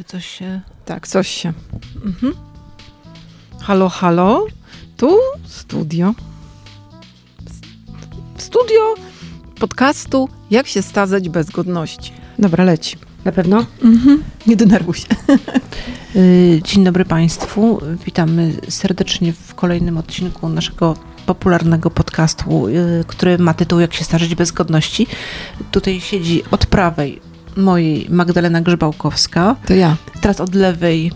Czy coś się... Tak, coś się. Mhm. Halo, halo. Tu studio. Studio podcastu Jak się stazać bez godności. Dobra, leci. Na pewno? Mhm. Nie denerwuj się. Y, dzień dobry Państwu. Witamy serdecznie w kolejnym odcinku naszego popularnego podcastu, y, który ma tytuł Jak się starzyć bez godności. Tutaj siedzi od prawej mojej Magdalena Grzebałkowska. To ja. Teraz od lewej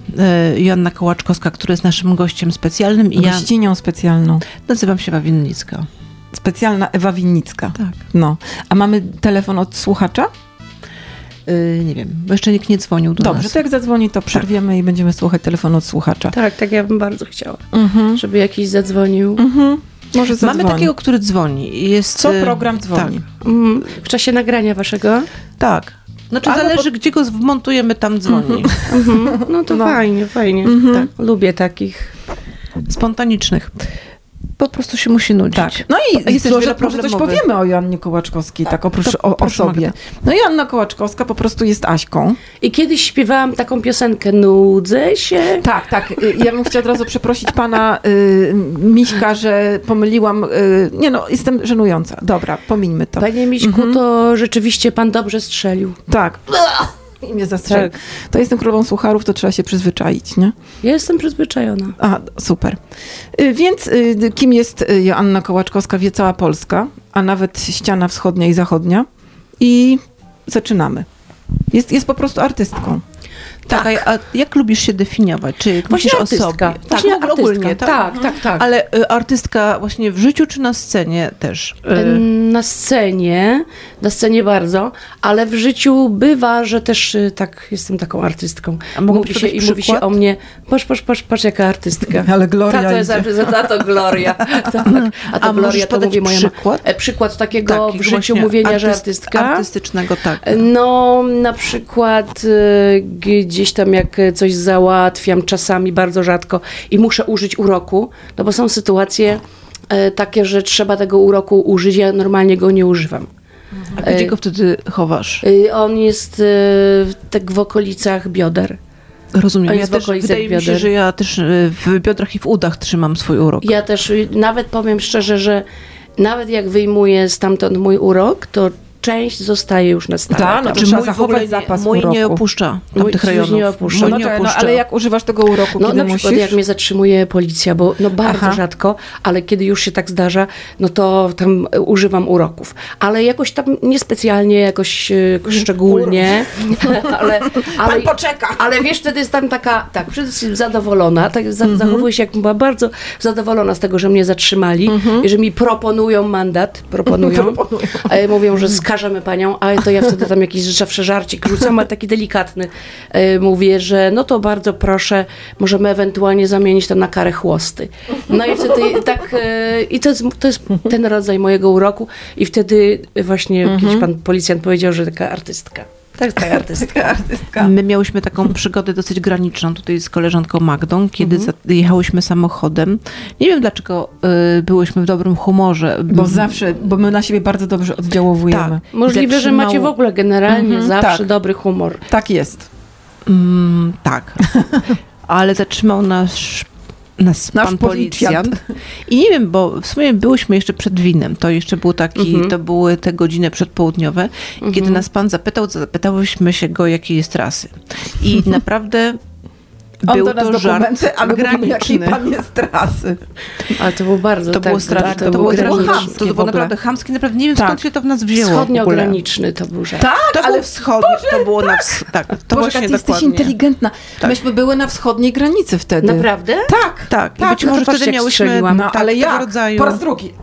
y, Joanna Kołaczkowska, która jest naszym gościem specjalnym. I Gościnią ja specjalną. Nazywam się Wawinnicka. Specjalna Ewa Winnicka. Tak. No. A mamy telefon od słuchacza? Yy, nie wiem, bo jeszcze nikt nie dzwonił do Dobrze, nas. to jak zadzwoni, to przerwiemy tak. i będziemy słuchać telefonu od słuchacza. Tak, tak ja bym bardzo chciała, mhm. żeby jakiś zadzwonił. Mhm. Może zadzwoni. Mamy takiego, który dzwoni. Jest, Co program dzwoni? Tak. W czasie nagrania waszego? Tak. Znaczy Albo zależy, po... gdzie go wmontujemy, tam dzwoni. Mhm. No to no. fajnie, fajnie. Tak. Lubię takich. Spontanicznych po prostu się musi nudzić. Tak. No i jest może, coś powiemy o Joannie Kołaczkowskiej, tak, tak oprócz o, o sobie. No Joanna Kołaczkowska po prostu jest Aśką. I kiedyś śpiewałam taką piosenkę Nudzę się. Tak, tak. Y, ja bym chciała od razu przeprosić pana y, Miśka, że pomyliłam. Y, nie no, jestem żenująca. Dobra, pomińmy to. Panie Miśku, mhm. to rzeczywiście pan dobrze strzelił. Tak i mnie zastrzeli. Tak. To jestem królową sucharów, to trzeba się przyzwyczaić, nie? Ja jestem przyzwyczajona. A, super. Y, więc y, kim jest y, Joanna Kołaczkowska, wie cała Polska, a nawet ściana wschodnia i zachodnia. I zaczynamy. Jest, jest po prostu artystką. Tak, tak. a jak lubisz się definiować? Czy myślisz o sobie? Tak, właśnie tak, ogólnie, tak. tak, tak, tak. Ale y, artystka właśnie w życiu czy na scenie też? Y... Na scenie, na scenie bardzo, ale w życiu bywa, że też y, tak jestem taką artystką. A mówi się, I mówi się o mnie, patrz, patrz, patrz, patrz jaka artystka. Ale Gloria Tato jest to Gloria. Tak. A to a Gloria to mówi moja przykład? Ma... E, przykład takiego w życiu mówienia, artyst, że artystka. Artystycznego, tak. No, na przykład y, gdzieś tam jak coś załatwiam, czasami bardzo rzadko i muszę użyć uroku, no bo są sytuacje e, takie, że trzeba tego uroku użyć, ja normalnie go nie używam. A gdzie go wtedy chowasz? E, on jest e, tak w okolicach bioder. Rozumiem. Ja też, wydaje bioder. mi się, że ja też w biodrach i w udach trzymam swój urok. Ja też, nawet powiem szczerze, że nawet jak wyjmuję stamtąd mój urok, to część zostaje już na stałe. Tak, no to trzeba zachować zapas Mój uroku. nie opuszcza tamtych rejonów. nie opuszcza. No, nie opuszcza. no, ale jak używasz tego uroku, no, kiedy na przykład musisz? jak mnie zatrzymuje policja, bo no bardzo Aha. rzadko, ale kiedy już się tak zdarza, no to tam używam uroków. Ale jakoś tam niespecjalnie, jakoś, e, jakoś szczególnie. ale, ale, Pan poczeka. Ale wiesz, wtedy jestem taka, tak, przede wszystkim zadowolona, tak, za, mhm. zachowuję się, jak była bardzo zadowolona z tego, że mnie zatrzymali mhm. i że mi proponują mandat, proponują. proponują. Mówią, że skażemy panią, a to ja wtedy tam jakiś zawsze żarcik rzucam, ale taki delikatny. E, mówię, że no to bardzo proszę, możemy ewentualnie zamienić to na karę chłosty. No i wtedy tak, e, i to jest, to jest ten rodzaj mojego uroku i wtedy właśnie mhm. jakiś pan policjant powiedział, że taka artystka. Tak, tak, artystka. artystka. My miałyśmy taką przygodę dosyć graniczną tutaj z koleżanką Magdą, kiedy mhm. jechałyśmy samochodem. Nie wiem, dlaczego y, byłyśmy w dobrym humorze. Bo zawsze, bo my na siebie bardzo dobrze oddziałujemy. Tak. Możliwe, że macie w ogóle generalnie mhm, zawsze tak. dobry humor. Tak jest. Mm, tak. Ale zatrzymał nasz nas Nasz pan policjant. policjant. I nie wiem, bo w sumie byłyśmy jeszcze przed winem. To jeszcze był taki, mhm. to były te godziny przedpołudniowe. Mhm. Kiedy nas pan zapytał, zapytałyśmy się go, jakiej jest rasy. I naprawdę był to żart a my graniczny. pan jest trasy. Ale to było bardzo To tak, było straszne. To, to, było, chamskie. To było naprawdę chamskie. Naprawdę nie wiem, tak. skąd się to w nas wzięło Wschodnio-graniczny to był żart. Tak, to ale wschodnio. To było na wsch- tak, to Boże, ty jesteś inteligentna. Tak. Myśmy były na wschodniej granicy wtedy. Naprawdę? Tak. Tak. I tak. być może wtedy miałyśmy no, tak, ale jak? rodzaju... Po raz drugi.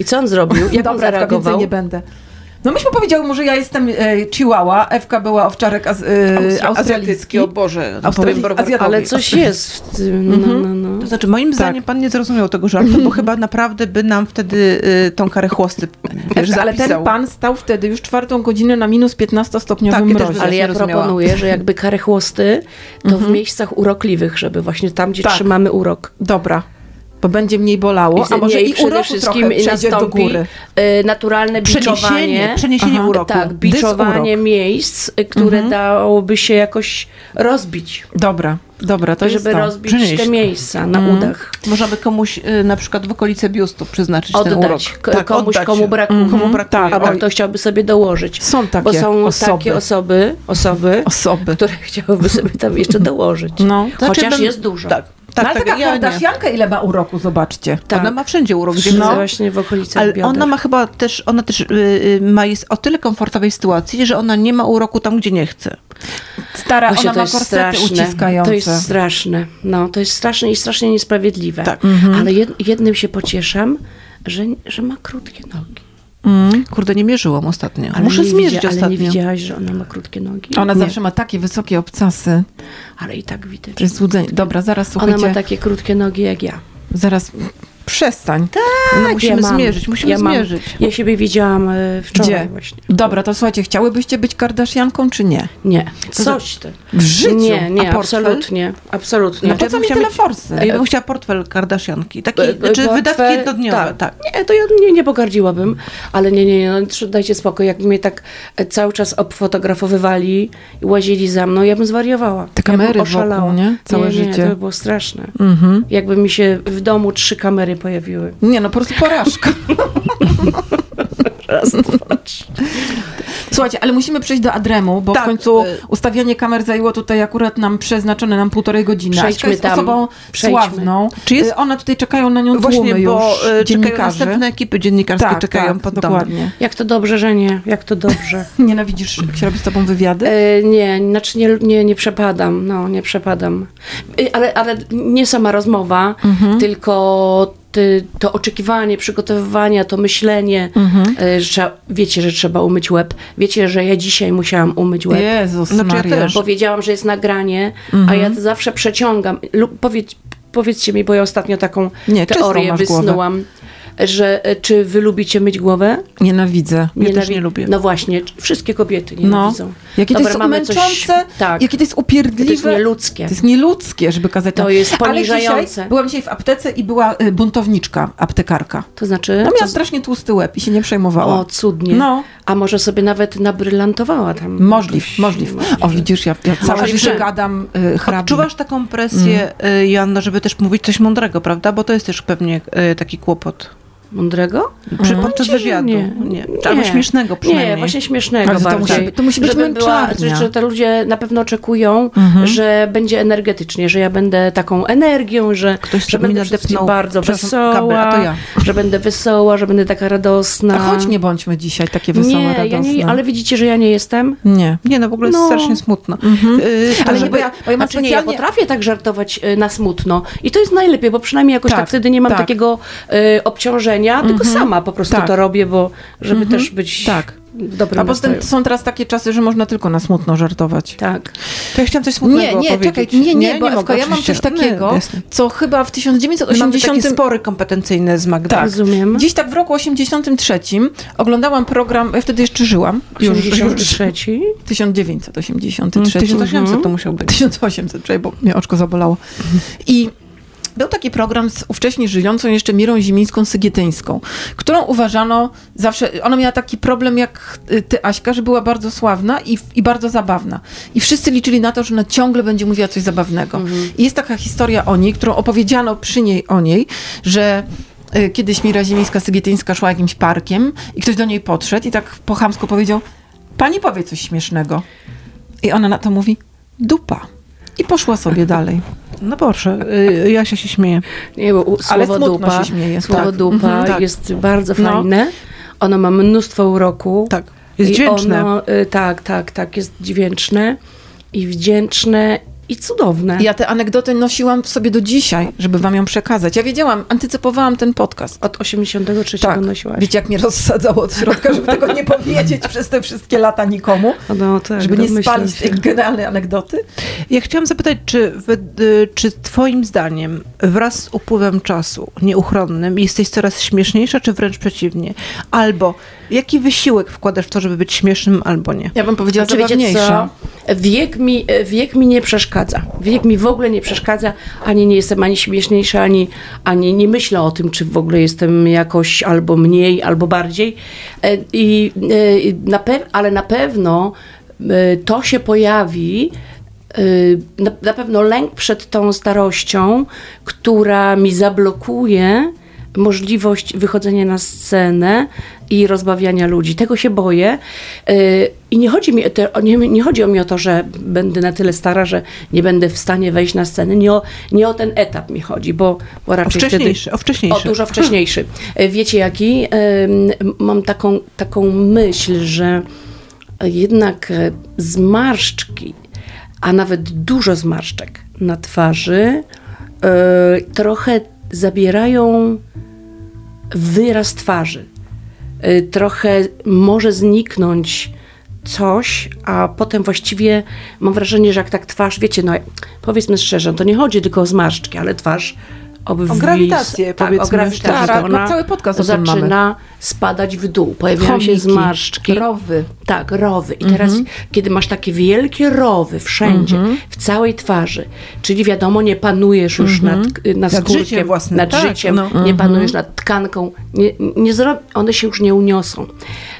I co on zrobił? Jak Dobra, on zareagował? nie będę. No myśmy powiedziały mu, że ja jestem e, Chihuahua, Ewka była owczarek az, e, australijski. O Boże, ale coś jest w tym. No, no, no. no. To znaczy, moim tak. zdaniem pan nie zrozumiał tego żartu, bo chyba naprawdę by nam wtedy e, tą karę chłosty wiesz, Ewka, Ale ten pan stał wtedy już czwartą godzinę na minus 15-stopniowym tak, mrozie. Ale ja proponuję, że jakby karę chłosty, to w mhm. miejscach urokliwych, żeby właśnie tam, gdzie tak. trzymamy urok. Dobra. Bo będzie mniej bolało, a może i uroku wszystkim trochę przejdzie do nastąpi góry. y, naturalne biczowanie. przeniesienie Aha, uroku. Tak, biczowanie miejsc, y, które dałoby się jakoś rozbić. Dobra, dobra, to jest żeby to. rozbić Przenieść. te miejsca na udach. Można by komuś y, na przykład w okolice biustu przeznaczyć ten urok. Oddać K- komuś, oddać komu się. brakuje. Komu brakuje. Tak, Albo oj. ktoś chciałby sobie dołożyć. Są takie Bo są osoby. takie osoby, osoby, Osoby. które chciałyby sobie tam jeszcze dołożyć. No. Znaczy, Chociaż bym- jest dużo. Tak, tak, ale tak. taka ja. Kardashianka ile ma uroku, zobaczcie. Tak. Ona ma wszędzie urok. Gdzie no. właśnie w okolicach Ale bioder. ona ma chyba też, ona też y, y, ma, jest o tyle komfortowej sytuacji, że ona nie ma uroku tam, gdzie nie chce. Stara, Właśnie ona to ma jest korsety straszne. uciskające. To jest straszne. No, to jest straszne i strasznie niesprawiedliwe. Tak. Ale jed, jednym się pocieszam, że, że ma krótkie nogi. Mm. Kurde, nie mierzyłam ostatnio. Ale Muszę zmierzyć widzia, Ale ostatnio. nie widziałaś, że ona ma krótkie nogi? Ona Nie. zawsze ma takie wysokie obcasy. Ale i tak widać. To jest złudzenie. Dobra, zaraz słuchajcie. Ona ma takie krótkie nogi jak ja. Zaraz przestań. no, musimy ja mam. zmierzyć, musimy ja mam. zmierzyć. Ja siebie widziałam e, wczoraj Gdzie? właśnie. Dobra, to słuchajcie, chciałybyście być Kardashianką, czy nie? Nie, coś ty. W życiu? Nie, nie, absolutnie. Absolutnie. No po ja co bym mi chciała tyle mieć- forsy? Ja bym chciała portfel Kardashianki. Taki, E, e, znaczy portfel, wydatki jednodniowe. tak. Tak. Nie, to ja nie, nie pogardziłabym, ale nie, nie, nie, no, dajcie spokój. Jakby mnie tak e, cały czas obfotografowywali i łazili za mną, ja bym zwariowała. Te kamery ja bym wokół, oszalała. nie? Całe nie, Nie, życie. to by było straszne. Mhm. Jakby mi się w domu trzy kamery pojawiły. Nie, no po prostu porażka. Raz, dwa, trzy. Słuchajcie, ale musimy przejść do Adremu, bo Tak, w końcu y- ustawianie kamer zajęło tutaj akurat nam przeznaczone nam półtorej godziny. Przejdźmy Aśka jest tam. osobą Przejdźmy. sławną. Czy jest- Y, One tutaj czekają na nią Właśnie, tłumy bo już y, czekają następne ekipy dziennikarskie tak, czekają tak, pod dokładnie. Jak to dobrze, że nie. Jak to dobrze. Nienawidzisz, jak się robi z tobą wywiady? E, nie, znaczy nie, nie, nie przepadam, no nie przepadam. E, ale, ale nie sama rozmowa, Mhm. tylko ty, to oczekiwanie, przygotowywanie, to myślenie, Mhm. e, że trzeba, wiecie, że trzeba umyć łeb. Wiecie, że ja dzisiaj musiałam umyć łeb. Jezus Znaczy ja Maria. też. Powiedziałam, że jest nagranie, a Mhm. ja to zawsze przeciągam. Lub powiedz, powiedzcie mi, bo ja ostatnio taką Nie, teorię masz głowę. Że e, czy wy lubicie myć głowę? Nienawidzę. Ja też nie lubię. No właśnie, wszystkie kobiety No. nienawidzą. Jakie to Dobra, jest mamy coś- męczące, tak. jakie to jest To upierdliwe. jest nieludzkie. To jest nieludzkie, żeby kazać To jest Ale poniżające. dzisiaj, byłam dzisiaj w aptece i była y, buntowniczka, aptekarka. To znaczy? No miała co- strasznie tłusty łeb i się nie przejmowała. O, cudnie. No. A może sobie nawet nabrylantowała tam? Możliw, jakoś- możliw. O, widzisz, ja, ja życie gadam y. Odczuwasz taką presję, Mm. y, Joanna, żeby też mówić coś mądrego, prawda? Bo to jest też pewnie y, taki kłopot. Mądrego? Przy, podczas wywiadu. nie. Nie. Albo śmiesznego przynajmniej. Nie, właśnie śmiesznego to bardziej. musi- to musi być Żeby była, że, te ludzie na pewno oczekują, Mhm. że będzie energetycznie, że ja będę taką energią, że, Ktoś że będę bardzo wesoła, kabel, a to ja. że będę wesoła, że będę taka radosna. A choć nie bądźmy dzisiaj takie wesołe, nie, radosne. ja nie, ale widzicie, że ja nie jestem? Nie. Nie, no w ogóle jest No. strasznie smutno. Mhm. Y, Ale żeby- nie, bo ja, bo ja mam Znaczy nie, ja specjalnie... potrafię tak żartować y, na smutno i to jest najlepiej, bo przynajmniej jakoś tak, Tak, wtedy nie mam tak. takiego y, obciążenia, tylko sama po prostu Tak. to robię, bo żeby też być Tak. dobrym A poza tym są teraz takie czasy, że można tylko na smutno żartować. Tak. To ja chciałam coś smutnego Nie, nie, powiedzieć. czekaj, nie, nie, bo mogę, Ewka, ja mam coś takiego, Nie, jasne. co chyba w My mamy 1980... takie spory kompetencyjne z Magdą. Tak. Rozumiem. Gdzieś tak w roku 83 oglądałam program, ja wtedy jeszcze żyłam, już, już 83. 1983. 1800 to musiał być. 1800, czekaj, bo mnie oczko zabolało. I był taki program z ówcześnie żyjącą jeszcze Mirą Zimińską-Sygietyńską, którą uważano zawsze, ona miała taki problem jak y, ty, Aśka, że była bardzo sławna i, i bardzo zabawna. I wszyscy liczyli na to, że ona ciągle będzie mówiła coś zabawnego. I jest taka historia o niej, którą opowiedziano przy niej o niej, że y, kiedyś Mira Zimińska-Sygietyńska szła jakimś parkiem i ktoś do niej podszedł i tak po chamsku powiedział, pani powie coś śmiesznego. I ona na to mówi, dupa. I poszła sobie dalej. No proszę, y, Jasia się śmieje. Nie, bo słowo dupa, się śmieje, słowo tak. dupa Mhm, tak. jest bardzo No. fajne. Ono ma mnóstwo uroku. Tak, jest dźwięczne. Ono, y, tak, tak, tak, jest dźwięczne i wdzięczne i cudowne. Ja te anegdoty nosiłam w sobie do dzisiaj, żeby wam ją przekazać. Ja wiedziałam, antycypowałam ten podcast. Od 83 Tak. nosiłaś. Wiecie, jak mnie rozsadzało od środka, żeby tego nie powiedzieć przez te wszystkie lata nikomu, No, tak, żeby nie domyślam spalić się. tej genialnej anegdoty. Ja chciałam zapytać, czy, y, czy twoim zdaniem wraz z upływem czasu nieuchronnym jesteś coraz śmieszniejsza, czy wręcz przeciwnie? Albo Jaki wysiłek wkładasz w to, żeby być śmiesznym albo nie? Ja bym powiedziała zabawniejsza. co? Wiek mi, wiek mi nie przeszkadza. Wiek mi w ogóle nie przeszkadza, ani nie jestem ani śmieszniejsza, ani, ani nie myślę o tym, czy w ogóle jestem jakoś albo mniej, albo bardziej. E, I, e, na pew- ale na pewno e, to się pojawi, e, na, na pewno lęk przed tą starością, która mi zablokuje możliwość wychodzenia na scenę i rozbawiania ludzi. Tego się boję. Yy, I nie chodzi, mi, o o- nie, nie chodzi o mi o to, że będę na tyle stara, że nie będę w stanie wejść na scenę. Nie o, nie o ten etap mi chodzi, bo, bo O raczej wcześniejszy, wtedy... o wcześniejszy. O, dużo wcześniejszy. E, Wiecie jaki? Mam taką, taką myśl, że jednak e, zmarszczki, a nawet dużo zmarszczek na twarzy e, trochę zabierają wyraz twarzy. Y, Trochę może zniknąć coś, a potem właściwie mam wrażenie, że jak tak twarz, wiecie, no powiedzmy szczerze, to nie chodzi tylko o zmarszczki, ale twarz obwis, O grawitację, tak, o powiedzmy grawitację. szczerze. to ona Tak, cały podcast o tym zaczyna spadać w dół, pojawiają się Chomiki, zmarszczki. rowy. Tak, rowy. I teraz, kiedy masz takie wielkie rowy wszędzie, w całej twarzy, czyli wiadomo, nie panujesz już nad, nad, skórkiem, życiem własnym, nad tak, życiem, no. nie panujesz nad tkanką, nie, nie one się już nie uniosą.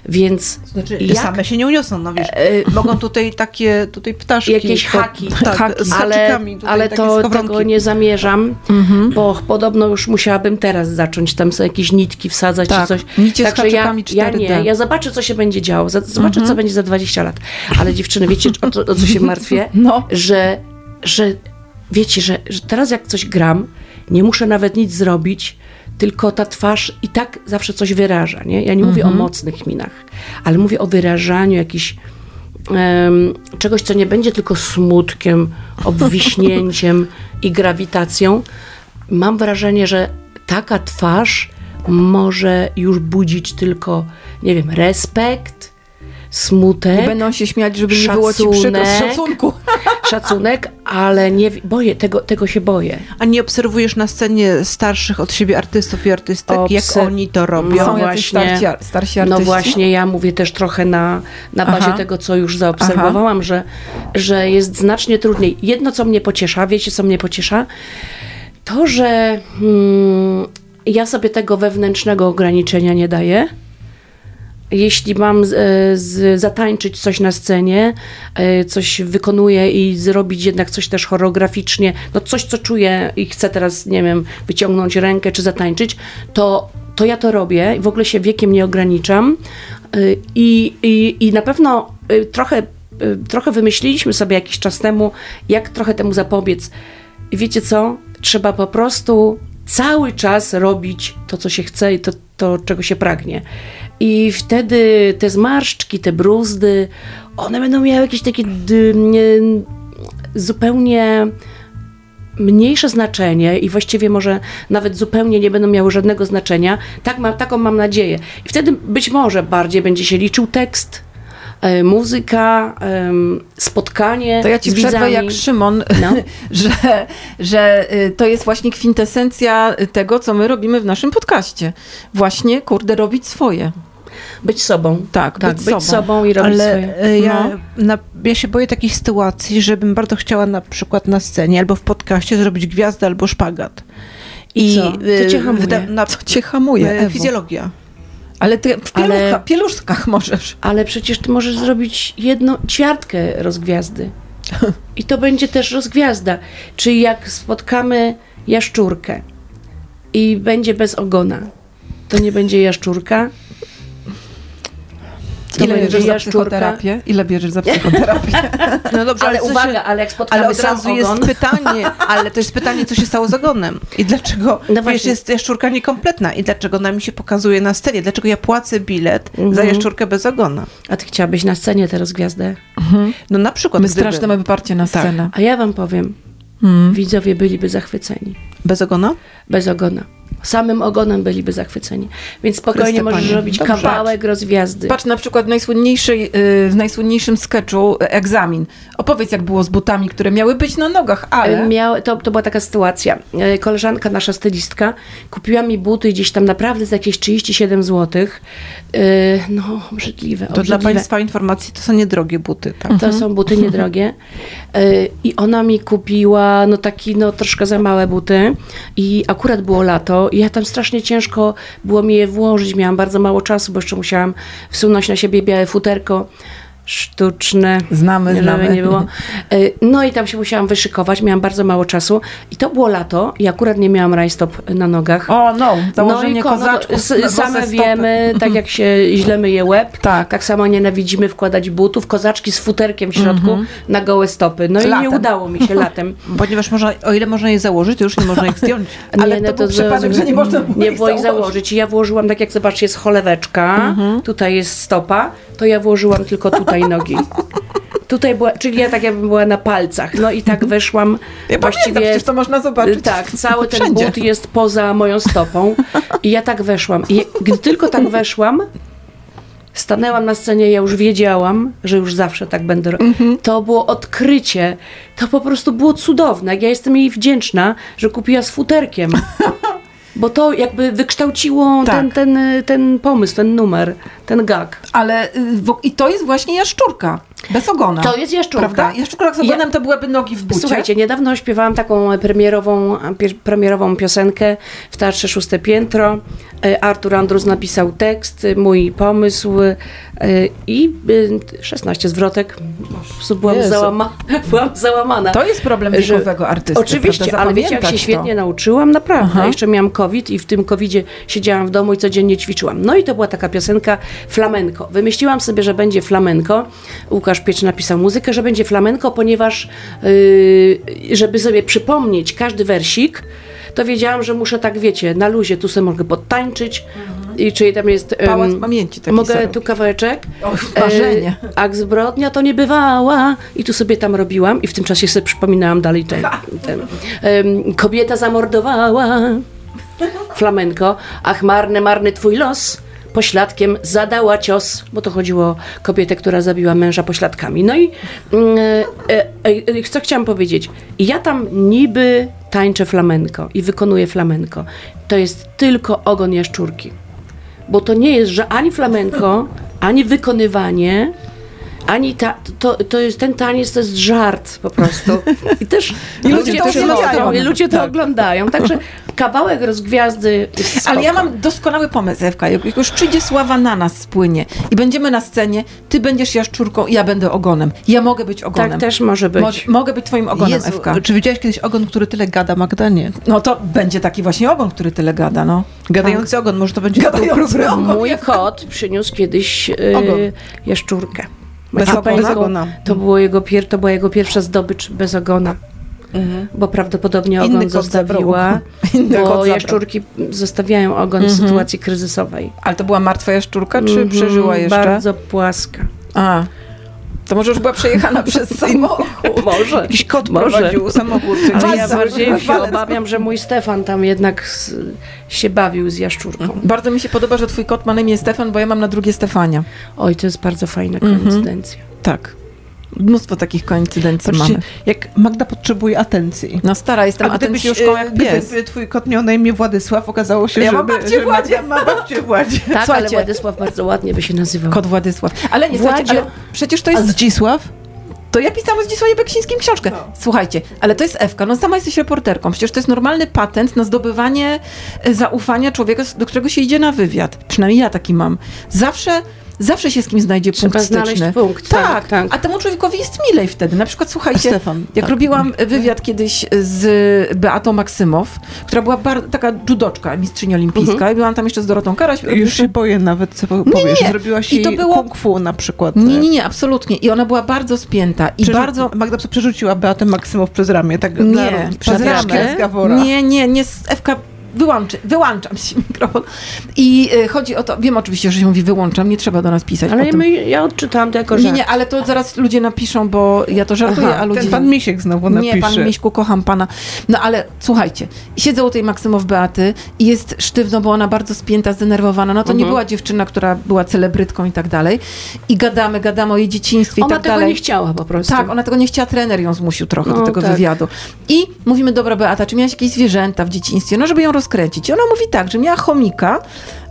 Więc Znaczy, jak- same się nie uniosą, no wiesz. Mogą tutaj takie, tutaj ptaszki. jakieś po- haki, tak, haki z ale, ale to tego nie zamierzam, bo podobno już musiałabym teraz zacząć tam sobie jakieś nitki wsadzać Tak, czy coś. Z Także ja, haczykami ja 4D. nie, ja zobaczę, co się będzie działo, zobaczę, co będzie za 20 lat. Ale dziewczyny, wiecie, o, co- o co się martwię? No. Że, że wiecie, że, że teraz jak coś gram, nie muszę nawet nic zrobić, tylko ta twarz i tak zawsze coś wyraża, nie? Ja nie mówię o mocnych minach, ale mówię o wyrażaniu jakichś em, czegoś, co nie będzie tylko smutkiem, obwiśnięciem i grawitacją. Mam wrażenie, że taka twarz może już budzić tylko, nie wiem, respekt, smutek, Nie będą się śmiać, żeby nie było ci przykro z szacunku. szacunek, ale nie boję, tego, tego się boję. A nie obserwujesz na scenie starszych od siebie artystów i artystek, jak Obser- oni to robią? No Są właśnie. starsi, starsi No artyści. właśnie, ja mówię też trochę na, na bazie Aha. tego, co już zaobserwowałam, że, że jest znacznie trudniej. Jedno, co mnie pociesza, wiecie, co mnie pociesza? To, że hmm, ja sobie tego wewnętrznego ograniczenia nie daję. Jeśli mam z, e, z, zatańczyć coś na scenie, e, coś wykonuję i zrobić jednak coś też choreograficznie, no coś, co czuję i chcę teraz, nie wiem, wyciągnąć rękę czy zatańczyć, to, to ja to robię i w ogóle się wiekiem nie ograniczam. Y, I, i, i na pewno trochę, trochę wymyśliliśmy sobie jakiś czas temu, jak trochę temu zapobiec. I wiecie co? Trzeba po prostu cały czas robić to, co się chce i to, to czego się pragnie. I wtedy te zmarszczki, te bruzdy, one będą miały jakieś takie nie, zupełnie mniejsze znaczenie i właściwie może nawet zupełnie nie będą miały żadnego znaczenia. Tak mam, taką mam nadzieję. I wtedy być może bardziej będzie się liczył tekst, muzyka, em, spotkanie To ja ci przerwę jak Szymon, No. że, że y, to jest właśnie kwintesencja tego, co my robimy w naszym podcaście. Właśnie, kurde, robić swoje. Być sobą. Tak, tak być być, sobą. sobą. i robić Ale swoje. e, ja, No. na, ja się boję takich sytuacji, żebym bardzo chciała na przykład na scenie albo w podcaście zrobić gwiazdę albo szpagat. I co? Co cię e, hamuje? wyda- na, Co cię hamuje, e, Ewo? Fizjologia. Ale ty w Ale- pieluchach, pieluszkach możesz. Ale przecież ty możesz zrobić jedną ćwiartkę rozgwiazdy. I to będzie też rozgwiazda. Czyli jak spotkamy jaszczurkę i będzie bez ogona, to nie będzie jaszczurka. To Ile bierzesz za psychoterapię? Ile bierzesz za psychoterapię? No dobrze, Ale co uwaga, się, ale jak spotkamy ale od razu ogon, jest pytanie, ale to jest pytanie, co się stało z ogonem i dlaczego, No wiesz, jest jaszczurka niekompletna i dlaczego ona mi się pokazuje na scenie, dlaczego ja płacę bilet za Mhm. jaszczurkę bez ogona. a ty chciałabyś na scenie tę rozgwiazdę? No na przykład My gdyby- straszne mamy parcie na Tak. scenę. A ja wam powiem, Mm. widzowie byliby zachwyceni. Bez ogona? Bez ogona. Samym ogonem byliby zachwyceni. Więc spokojnie Chryste, możesz Panie. robić Dobrze. kawałek rozgwiazdy. Patrz na przykład w, najsłynniejszej, y, w najsłynniejszym sketchu y, egzamin. Opowiedz, jak było z butami, które miały być na nogach, ale... Miał, to, to była taka sytuacja. E, Koleżanka, nasza stylistka, kupiła mi buty gdzieś tam naprawdę za jakieś 37 zł. No, obrzydliwe, To dla obrzydliwe. Państwa informacji to są niedrogie buty. Tak? To są buty niedrogie. I ona mi kupiła no taki no troszkę za małe buty i akurat było lato i ja tam strasznie ciężko było mi je włożyć. Miałam bardzo mało czasu, bo jeszcze musiałam wsunąć na siebie białe futerko sztuczne. Znamy, żeby znamy. nie było. Y, No i tam się musiałam wyszykować, miałam bardzo mało czasu i to było lato i akurat nie miałam rajstop na nogach. O, no, założenie no, kozaczków. s- na bose Same wiemy, tak jak się źle myje łeb, Tak. tak samo nienawidzimy wkładać butów, kozaczki z futerkiem w środku na gołe stopy. No i Latem. nie udało mi się latem. Ponieważ można, o ile można je założyć, to już nie można ich zdjąć. Ale to był przypadek, że nie można było nie ich było ich założyć. I ja włożyłam, tak jak zobaczcie, jest choleweczka, tutaj jest stopa, to ja włożyłam tylko tutaj nogi. Tutaj była, czyli ja tak jakbym była na palcach. No i tak weszłam Ja pamiętam, właściwie... przecież to można zobaczyć Tak, cały ten wszędzie. but jest poza moją stopą. I ja tak weszłam. I gdy tylko tak weszłam, stanęłam na scenie, ja już wiedziałam, że już zawsze tak będę. ro- Mhm. To było odkrycie. To po prostu było cudowne. Ja jestem jej wdzięczna, że kupiła z futerkiem. Bo to jakby wykształciło Tak. ten, ten, ten pomysł, ten numer, ten gag. Ale y, i to jest właśnie jaszczurka, bez ogona. To jest jaszczurka. Prawda? Jaszczurka z ogonem to byłyby nogi w bucie. Słuchajcie, niedawno śpiewałam taką premierową, premierową piosenkę w Teatrze Szóste Piętro. E, Artur Andrus napisał tekst, e, mój pomysł e, i e, 16 zwrotek. Po prostu byłam, załama, byłam załamana. To jest problem wiekowego artysty. Oczywiście, ale wiecie, jak się Zapamiętać świetnie to. nauczyłam? Naprawdę. Aha. Jeszcze miałam COVID i w tym COVIDzie siedziałam w domu i codziennie ćwiczyłam. No i to była taka piosenka flamenko. Wymyśliłam sobie, że będzie flamenko. Łukasz Piecz napisał muzykę, że będzie flamenko, ponieważ yy, żeby sobie przypomnieć każdy wersik, to wiedziałam, że muszę tak, wiecie, na luzie tu sobie mogę podtańczyć. I czyli tam jest... em, Pałac pamięci taki Mogę tu kawałeczek? Och, marzenie. E, Akt zbrodnia to nie bywała. I tu sobie tam robiłam i w tym czasie sobie przypominałam dalej ten. ten em, kobieta zamordowała. Flamenko. Ach, marny, marny twój los. Pośladkiem zadała cios, bo to chodziło o kobietę, która zabiła męża pośladkami. No i mm, e, e, e, co chciałam powiedzieć? Ja tam niby tańczę flamenko i wykonuję flamenko. To jest tylko ogon jaszczurki bo to nie jest, że ani flamenko, ani wykonywanie, ani ta, to, to jest ten taniec, to jest żart po prostu. I też I ludzie ludzie to oglądają. ludzie to Tak. oglądają. Także kawałek rozgwiazdy Ale ja mam doskonały pomysł, Ewka. Jak już przyjdzie sława na nas spłynie i będziemy na scenie, ty będziesz jaszczurką, ja będę ogonem. Ja mogę być ogonem. Tak też może być. Mo- mogę być twoim ogonem, Jezu, Ewka. czy widziałeś kiedyś ogon, który tyle gada, Magda? Nie. No to będzie taki właśnie ogon, który tyle gada, no. Gadający ogon, może to będzie Gadający ogon. Mój kot przyniósł kiedyś Ogon. jaszczurkę. Bez ogona? państwo, Bez ogona. To, było jego pier, to była jego pierwsza zdobycz bez ogona. Bo prawdopodobnie ogon zostawiła, Inny kot bo jaszczurki zostawiają ogon w sytuacji kryzysowej. Ale to była martwa jaszczurka, czy Mhm, przeżyła jeszcze? Bardzo płaska. A, to może już była przejechana przez samochód. Może. Jakiś kot Może. prowadził samochód. Ale ja bardziej się obawiam, że mój Stefan tam jednak s- się bawił z jaszczurką. Bardzo mi się podoba, że twój kot ma na imię Stefan, bo ja mam na drugie Stefania. Oj, to jest bardzo fajna Mhm. koincydencja. Tak. Mnóstwo takich koincydencji Patrzcie, mamy. jak Magda potrzebuje atencji. No stara, jestem A gdybyś, atencjuszką e, jak pies. gdyby twój kot miał na imię Władysław, okazało się, Ja że, mam babcię Władzie. Ma babcię Władzie. Tak, ale Słuchajcie. Władysław bardzo ładnie by się nazywał. Kot Władysław. Ale nie, słuchajcie, ale przecież to A jest... Zdzisław? To ja pisałam z Dzisławie Beksińskim książkę. Słuchajcie, ale to jest Ewka, no sama jesteś reporterką. Przecież to jest normalny patent na zdobywanie e, zaufania człowieka, do którego się idzie na wywiad. Przynajmniej ja taki mam. Zawsze... Zawsze się z kim znajdzie Trzeba punkt znaleźć styczny. punkt, Tak, tak, tak. A temu człowiekowi jest milej wtedy. Na przykład, słuchajcie, Stefan, jak tak. robiłam wywiad kiedyś z Beatą Maksymow, która była bar- taka judoczka, mistrzyni olimpijska, Mhm. i byłam tam jeszcze z Dorotą Karaś. Już się boję nawet, co Nie, powiesz. nie. Zrobiłaś I to było- kung fu na przykład. Nie, nie, nie, absolutnie. I ona była bardzo spięta i Przerzu- bardzo... Magda przerzuciła Beatę Maksymow przez ramię, tak Nie, przez ramię? z. Nie, nie, nie. s- Ewka wyłączy, wyłączam się mikrofon. I y, chodzi o to, wiem oczywiście, że się mówi wyłączam, nie trzeba do nas pisać Ale my, ja odczytałam to jako żart. Nie, nie, ale to zaraz ludzie napiszą, bo ja to żartuję, Aha, a ludzie... Ten pan Misiek znowu napisze. Nie, pan Miśku, kocham pana. No ale słuchajcie, siedzę u tej Maksymow Beaty i jest sztywno, bo ona bardzo spięta, zdenerwowana. No to nie Mhm. była dziewczyna, która była celebrytką i tak dalej. I gadamy, gadamy o jej dzieciństwie i Ona tak tego dalej. nie chciała po prostu. Tak, ona tego nie chciała, trener ją zmusił trochę do No, tego tak. wywiadu. I mówimy, dobra Beata, czy miałaś jakieś zwierzęta w dzieciństwie? No, żeby ją rozkręcić. I ona mówi tak, że miała chomika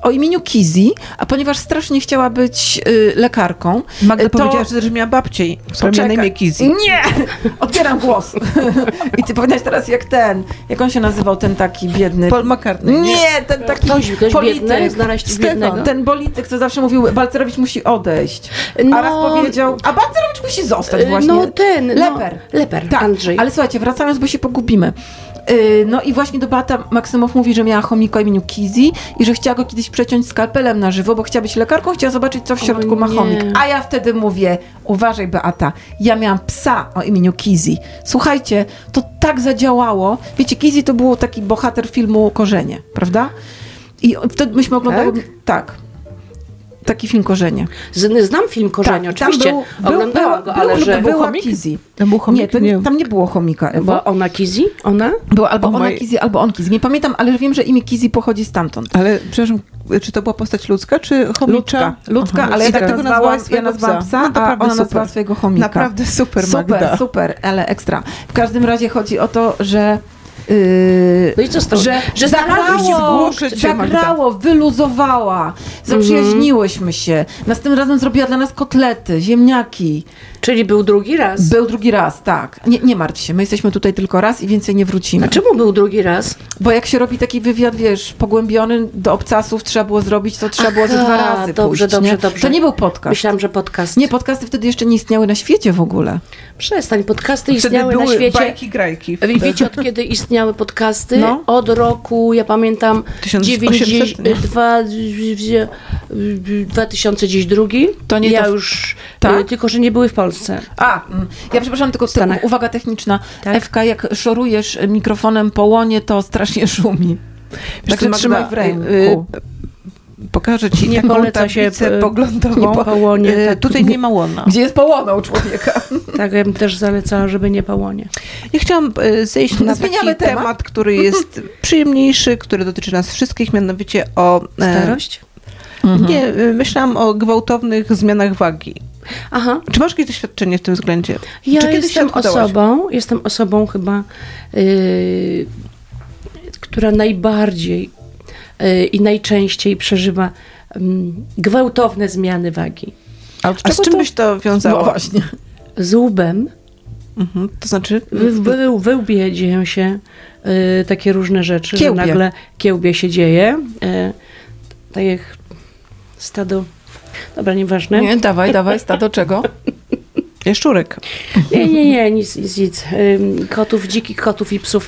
o imieniu Kizi, a ponieważ strasznie chciała być y, lekarką, Magda y, to... powiedziała, że też miała babcię, która miała na imię Kizi. Nie! Odbieram głos. I ty powiedziałaś teraz jak ten, jak on się nazywał, ten taki biedny... Paul McCartney. nie, ten taki Ktoś- ktoś polityk. biedny? Znaleźć Stefan, biednego? ten polityk, co zawsze mówił, Balcerowicz musi odejść. No, a raz powiedział, a Balcerowicz musi zostać y, właśnie. No ten, no, Leper. Leper, Tak, Andrzej. ale słuchajcie, wracając, bo się pogubimy. Yy, No i właśnie do Beata Maksymow mówi, że miała chomika o imieniu Kizi i że chciała go kiedyś przeciąć skalpelem na żywo, bo chciała być lekarką, chciała zobaczyć, co w środku ma chomik. A ja wtedy mówię, uważaj Beata, ja miałam psa o imieniu Kizi. Słuchajcie, to tak zadziałało. Wiecie, Kizi to był taki bohater filmu Korzenie, prawda? I wtedy myśmy oglądały... Tak? tak. Taki film Korzenie. Z- Znam film Korzenie, Tak, tam oczywiście. był- był- Oglądałam go, był- ale był- że... była chomik? Kizi. To był chomik? Nie, to, Nie. tam nie było chomika, Ewo. Bo ona Kizi? Ona? Była albo O ona Kizi, albo on Kizi. Nie pamiętam, ale wiem, że imię Kizi pochodzi stamtąd. Ale przepraszam, czy to była postać ludzka, czy chomicza? Ludzka, ludzka Aha, ale ja tak dlatego nazwałam, nazwała ja swojego nazwałam psa. psa, No, a ona super. nazwała swojego chomika. Naprawdę super, Super, Magda. super, ale ekstra. W każdym razie chodzi o to, że... Yy, No i co z tego? Że, Że zagrało, zagrało, wyluzowała, zaprzyjaźniłyśmy się. Następnym razem zrobiła dla nas kotlety, ziemniaki. Czyli był drugi raz. Był drugi raz, tak. Nie, nie martw się, my jesteśmy tutaj tylko raz i więcej nie wrócimy. A czemu był drugi raz? Bo jak się robi taki wywiad, wiesz, pogłębiony do obcasów trzeba było zrobić, to trzeba było ze Aha, dwa razy dobrze, pójść, dobrze, nie? dobrze. To nie był podcast. Myślałam, że podcast. Nie, podcasty wtedy jeszcze nie istniały na świecie w ogóle. Przestań, podcasty istniały były na świecie. bajki, grajki. Wi- Wiecie, od kiedy istniały podcasty? No. Od roku, ja pamiętam, 1800, 90, nie? dwa, 2002. To nie ja to- już, Tak? y, tylko że nie były w Polsce. A, mm, ja przepraszam, tylko te, uwaga techniczna. Tak. Ewka, jak szorujesz mikrofonem po łonie, to strasznie szumi. Także trzymaj w ręku. y, Pokażę ci Nie taką poleca się, tablicę y, poglądową. nie po łonie, Y, tak. Tutaj nie ma łona. Gdzie jest połona u człowieka? Tak, ja bym też zalecała, żeby nie pałonie. Ja chciałam e, zejść na taki Zmieniamy temat. temat. który jest przyjemniejszy, który dotyczy nas wszystkich, mianowicie o... e, Starość? Nie, e, myślałam o gwałtownych zmianach wagi. Aha. Czy masz jakieś doświadczenie w tym względzie? Ja Czy jestem osobą, jestem osobą chyba, yy, która najbardziej i najczęściej przeżywa ym, gwałtowne zmiany wagi. A, A z czym byś to wiązała? No właśnie. Z łbem, Mhm, to znaczy... w, w, w łbie dzieją się yy, takie różne rzeczy, Kiełbie. że nagle kiełbie się dzieje. Yy, tak jak stado... Dobra, nieważne. Nie, dawaj, dawaj, stado czego? Jaszczurek. Nie, nie, nie, nic, nic, nic. Kotów, dzikich kotów i psów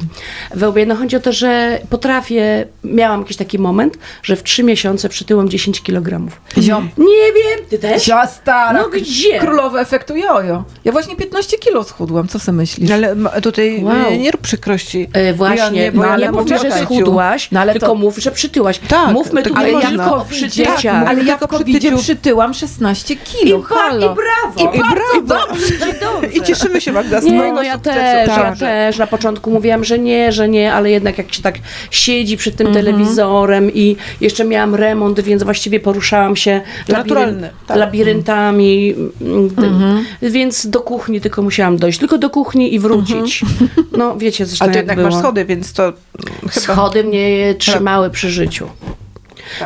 we łbie. No chodzi o to, że potrafię, miałam jakiś taki moment, że w trzy miesiące przytyłam 10 kg. Ziom. Nie wiem, ty też? Stara. No gdzie? Królowe efektu jojo. Ja właśnie 15 kilo schudłam, co sobie myślisz? Ale ma- tutaj Wow. e, nie rób przykrości. E, właśnie, Ja nie, bo no, ja ale nie mów, że schudłaś, No, ale tylko to- mów, że przytyłaś. Tak, Mówmy to- tu ale tylko ja o w przytyciach. tak, ale ja tylko przytyłam 16 I, kilo. ba- halo. I brawo! I brawo! Dobrze, i dobrze. I cieszymy się, Magda, z Nie, no ja sukcesu. też, ja Tak. też. Na początku mówiłam, że nie, że nie, ale jednak jak się tak siedzi przed Mhm. tym telewizorem i jeszcze miałam remont, więc właściwie poruszałam się Naturalny, tak. labiryntami, mm, więc do kuchni tylko musiałam dojść. Tylko do kuchni i wrócić. No wiecie zresztą Ale to jednak było. masz schody, więc to chyba... Schody mnie trzymały przy życiu.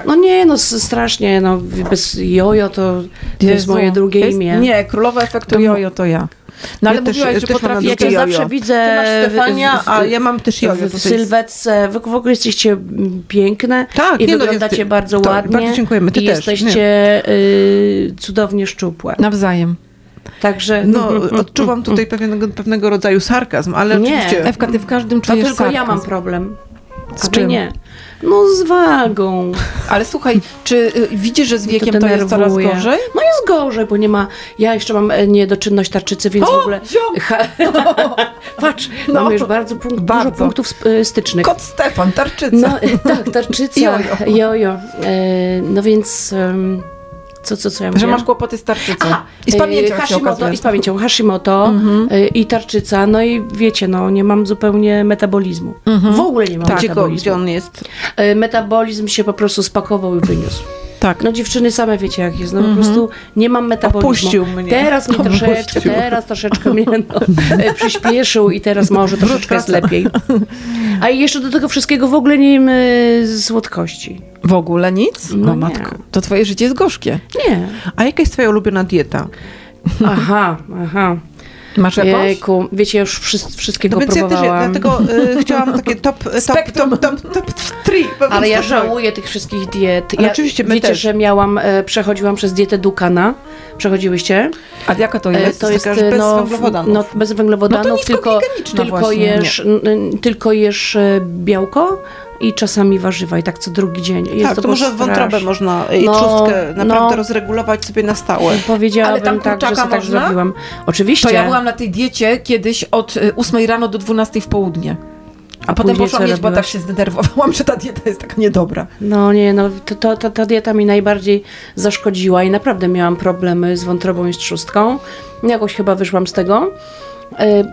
No nie, no strasznie, no bez jojo to, to jest moje drugie Jest- imię. Nie, królowa efektu To- jojo to ja. No ale Ja mówiłaś, ja że też mam potrafisz... Ja cię jojo. zawsze widzę Ty masz Stefania, a ja mam też jojo. w, to sylwetce. Wy w ogóle jesteście piękne Tak, i nie no, wyglądacie jest- bardzo to ładnie. bardzo dziękujemy, ty I też, jesteście y, cudownie szczupłe. Nawzajem. Także No, odczuwam tutaj pewnego, pewnego rodzaju sarkazm, ale Nie. oczywiście... Ewka, ty w każdym to czujesz tylko ja sarkazm. mam problem. Z czym? nie. No z wagą. Ale słuchaj, czy y, widzisz, że z Mnie to wiekiem to, jest coraz gorzej? No jest gorzej, bo nie ma, ja jeszcze mam e, niedoczynność tarczycy, więc O, w ogóle... Ha, patrz, No, mamy już bardzo, punkt, bardzo. dużo punktów e, stycznych. Kot Stefan, tarczyca. No e, tak, tarczyca, Jojo. jojo. E, no więc... co, co, co ja Że mówię? masz kłopoty z tarczycą. Aha, I z e, pamięcią Hashimoto. I z pamięcią Hashimoto e, i tarczyca, no i wiecie, no nie mam zupełnie metabolizmu. W ogóle nie mam Tak, metabolizmu. gdzie on jest? E, Metabolizm się po prostu spakował i wyniósł. Tak. No dziewczyny same wiecie jak jest, no po prostu nie mam metabolizmu. Opuścił mnie. Teraz mi troszeczkę, teraz troszeczkę mnie no, e, przyspieszył i teraz może troszeczkę jest lepiej. A i jeszcze do tego wszystkiego w ogóle nie jem słodkości. W ogóle nic? No No, nie. matko. To twoje życie jest gorzkie. Nie. A jaka jest twoja ulubiona dieta? Aha, aha. Masz jakąś? Jejku, wiecie, ja już wszys- wszystkiego No więc ja też próbowałam. dlatego y, chciałam takie top, top, Spektrum. top, top, top, three. po Ale ja żałuję tych wszystkich diet. Ja, oczywiście, my wiecie, też. że miałam, e, przechodziłam przez dietę Dukana. Przechodziłyście? A jaka to E, jest? to jest taka, bez no, węglowodanów. No, bez węglowodanów, No to tylko, tylko, właśnie. jesz, n, tylko jesz e, białko i czasami warzywa i tak co drugi dzień. Jest Tak, to, było może wątrobę straszne. można i No, trzustkę naprawdę no. rozregulować sobie na stałe. Powiedziałabym Ale tam tak, że tak można? zrobiłam. Oczywiście. To ja byłam na tej diecie kiedyś od y, 8 rano do 12 w południe. A, A potem poszłam jeść, bo tak się zdenerwowałam, że ta dieta jest taka niedobra. No nie, no to, to, to, ta dieta mi najbardziej zaszkodziła i naprawdę miałam problemy z wątrobą i z trzustką. Jakoś chyba wyszłam z tego. E,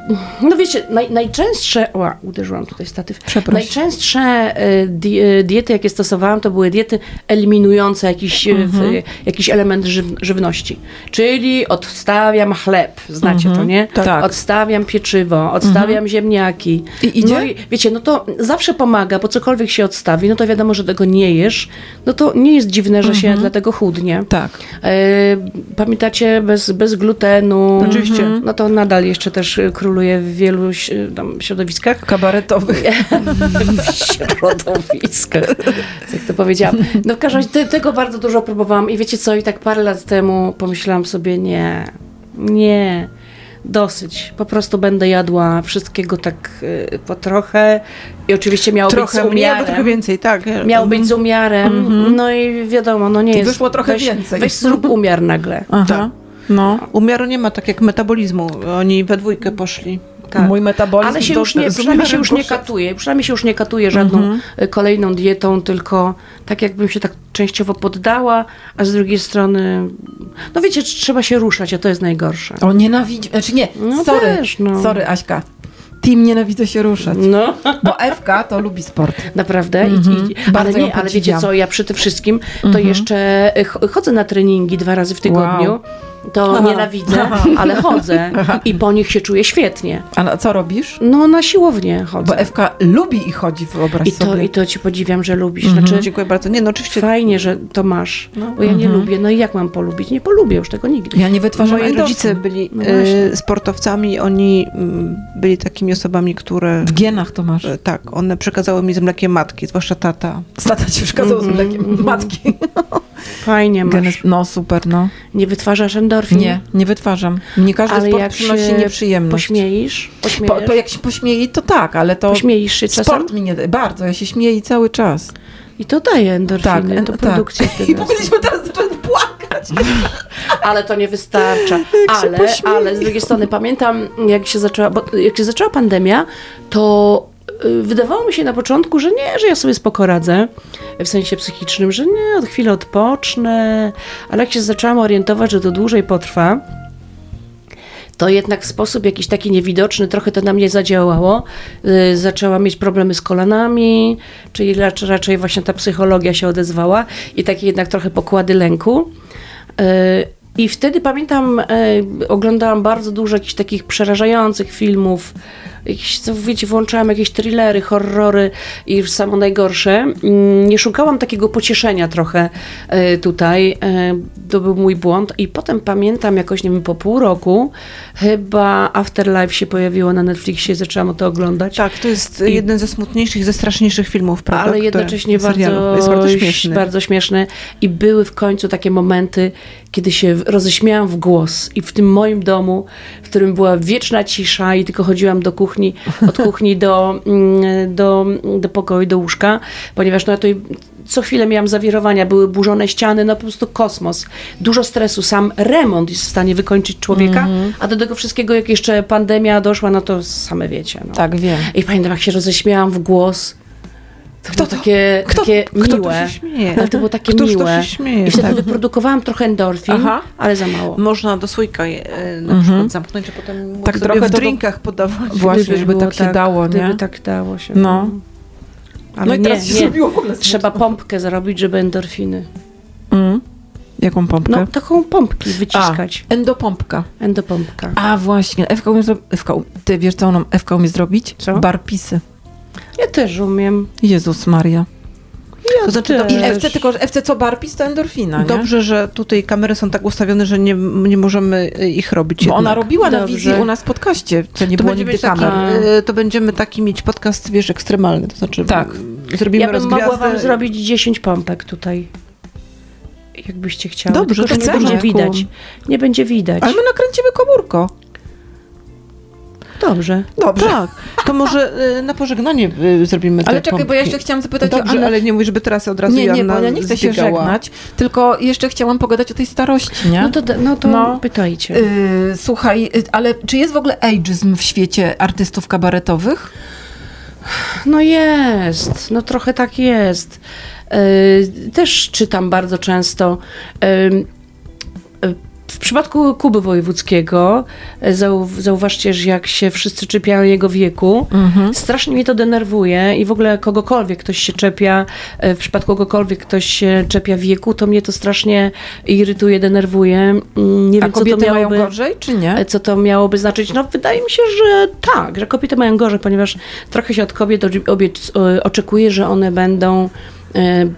No wiecie, naj, najczęstsze, ła, uderzyłam tutaj statyw. Przepraszam. Najczęstsze e, di, e, diety, jakie stosowałam, to były diety eliminujące jakiś, w, jakiś element żyw, żywności. Czyli odstawiam chleb, znacie to, nie? Tak. Odstawiam pieczywo, odstawiam ziemniaki. I idzie? No i wiecie, no to zawsze pomaga, bo cokolwiek się odstawi, no to wiadomo, że tego nie jesz, no to nie jest dziwne, że się dlatego chudnie. Tak. E, pamiętacie, bez, bez glutenu. Oczywiście. No to nadal jeszcze też króluje w wielu ś- tam środowiskach. Kabaretowy. środowiskach, jak to powiedziałam. No w każdym razie te, tego bardzo dużo próbowałam i wiecie co, i tak parę lat temu pomyślałam sobie, nie, nie, dosyć. Po prostu będę jadła wszystkiego tak y, po trochę i oczywiście miało Trochę być z mniej umiarem. trochę więcej, tak. Miało być z umiarem, no i wiadomo, no nie jest. wyszło trochę weź, więcej. Weź zrób umiar nagle. Aha. Tak. No. Umiaru nie ma, tak jak metabolizmu. Oni we dwójkę poszli. Tak. Mój metabolizm Ale się już nie, przynajmniej się już nie katuje, przynajmniej się już nie katuje żadną y, kolejną dietą, tylko tak jakbym się tak częściowo poddała, a z drugiej strony, no wiecie, trzeba się ruszać, a to jest najgorsze. O, nienawidzi... Znaczy nie, No sorry. też, no. Sorry, Aśka. Team nienawidzę się ruszać. No, Bo Ewka to lubi sport. naprawdę. I, Mhm. i, ale nie, ale wiecie co, ja przy tym wszystkim to jeszcze y, ch- chodzę na treningi dwa razy w tygodniu. Wow. To Aha. nienawidzę, ale chodzę i po nich się czuję świetnie. A co robisz? No na siłownię chodzę. Bo Ewka lubi i chodzi, wyobraź I to, sobie. I to ci podziwiam, że lubisz. Mhm. Znaczy, Dziękuję bardzo. Nie, no oczywiście Fajnie, że to masz, bo ja nie lubię. No i jak mam polubić? Nie polubię już tego nigdy. Ja nie wytwarzam Moi rodzice byli No e, sportowcami, oni mm, byli takimi osobami, które W genach to masz. e, tak, one przekazały mi z mlekiem matki, zwłaszcza tata. Stata ci przekazał z mlekiem matki. Fajnie masz. Geny- No super, no. Nie wytwarzasz endorfin? Nie, nie wytwarzam. Mnie każdy Ale sport przynosi się nieprzyjemność. Pośmiejesz? Po, to jak się pośmieje, to tak, ale to Pośmiejesz się czasem? sport mi nie da. Bardzo, ja się śmieję cały czas. I to daje endorfiny, Tak, to tak. produkcja wtedy. I mogliśmy teraz zacząć płakać. Ale to nie wystarcza. Ale, ale z drugiej strony pamiętam, jak się zaczęła, bo jak się zaczęła pandemia, to wydawało mi się na początku, że nie, że ja sobie spoko radzę, w sensie psychicznym, że nie, od chwilę odpocznę, ale jak się zaczęłam orientować, że to dłużej potrwa, to jednak w sposób jakiś taki niewidoczny trochę to na mnie zadziałało. Y, zaczęłam mieć problemy z kolanami, czyli raczej, raczej właśnie ta psychologia się odezwała i takie jednak trochę pokłady lęku. Y, I wtedy pamiętam, y, oglądałam bardzo dużo jakichś takich przerażających filmów, jakieś, co wiecie, włączałam jakieś thrillery, horrory i już samo najgorsze. Mm, Nie szukałam takiego pocieszenia trochę y, tutaj. Y, To był mój błąd. I potem pamiętam jakoś, nie wiem, po pół roku chyba Afterlife się pojawiło na Netflixie i zaczęłam to oglądać. Tak, to jest I- jeden ze smutniejszych, ze straszniejszych filmów, prawda? Ale które- jednocześnie serialów. bardzo, jest bardzo śmieszny. bardzo śmieszne. I były w końcu takie momenty, kiedy się roześmiałam w głos. I w tym moim domu, w którym była wieczna cisza i tylko chodziłam do kuchni, od kuchni do, mm, do, do pokoju, do łóżka, ponieważ no, ja tutaj co chwilę miałam zawirowania, były burzone ściany, no po prostu kosmos. Dużo stresu, sam remont jest w stanie wykończyć człowieka, Mhm. a do tego wszystkiego, jak jeszcze pandemia doszła, no to same wiecie. No. Tak, wiem. I pamiętam, jak się roześmiałam w głos. To było to? takie, Kto- takie kto to miłe. się śmieje? Ale to było takie Któż to miłe. się śmieje? I wtedy Tak. wyprodukowałam trochę endorfin, Aha. ale za mało. Można do słoika je, e, na Mhm. przykład zamknąć, a potem Tak tak trochę w to do- drinkach podawać. Właśnie, żeby było tak się dało, Gdyby nie? tak dało się. No. Ale No i nie, teraz się nie. zrobiło w ogóle Trzeba pompkę zrobić, żeby endorfiny. Mm. Jaką pompkę? No, taką pompki wyciskać. A, endopompka. Endopompka. A właśnie, Ewka umie zrobić. Ewka, ty wiesz, co ona, Ewka umie zrobić? Co? Barpisy. Ja też umiem. Jezus Maria. To znaczy, też. I FC, tylko że FC co barpis, to endorfina, nie? Dobrze, że tutaj kamery są tak ustawione, że nie, nie możemy e, ich robić. Bo ona jednak. robiła na Dobrze. wizji u nas w podcaście, co nie to, było będzie nigdy mieć taki, kamer. e, to będziemy taki mieć podcast, wiesz, ekstremalny. To znaczy, Tak. zrobimy Ja bym mogła rozgwiazdę. wam zrobić 10 pompek tutaj. Jakbyście chciały. Dobrze, Tylko, że to nie będzie widać. Nie będzie widać. Ale my nakręcimy komórko. Dobrze. Dobrze. Tak, to może e, na pożegnanie e, zrobimy te Ale czekaj, bo ja pompki. jeszcze chciałam zapytać o Dobrze, Annę. ale nie mówisz, żeby teraz od razu Nie, nie, Joanna bo ja nie chcę się zbiegała. żegnać, tylko jeszcze chciałam pogadać o tej starości, nie? No to, no to No. pytajcie. Y, słuchaj, y, ale czy jest w ogóle ageism w świecie artystów kabaretowych? No jest, no trochę tak jest. Yy, Też czytam bardzo często. yy, W przypadku Kuby Wojewódzkiego yy, zau- zauważcie, że jak się wszyscy czepiają jego wieku, strasznie mnie to denerwuje i w ogóle kogokolwiek ktoś się czepia, yy, w przypadku kogokolwiek ktoś się czepia wieku, to mnie to strasznie irytuje, denerwuje. Mm, Nie A wiem, co to kobiety mają miałoby... gorzej, czy nie? Co to miałoby znaczyć? No wydaje mi się, że tak, że kobiety mają gorzej, ponieważ trochę się od kobiet oczekuje, że one będą e,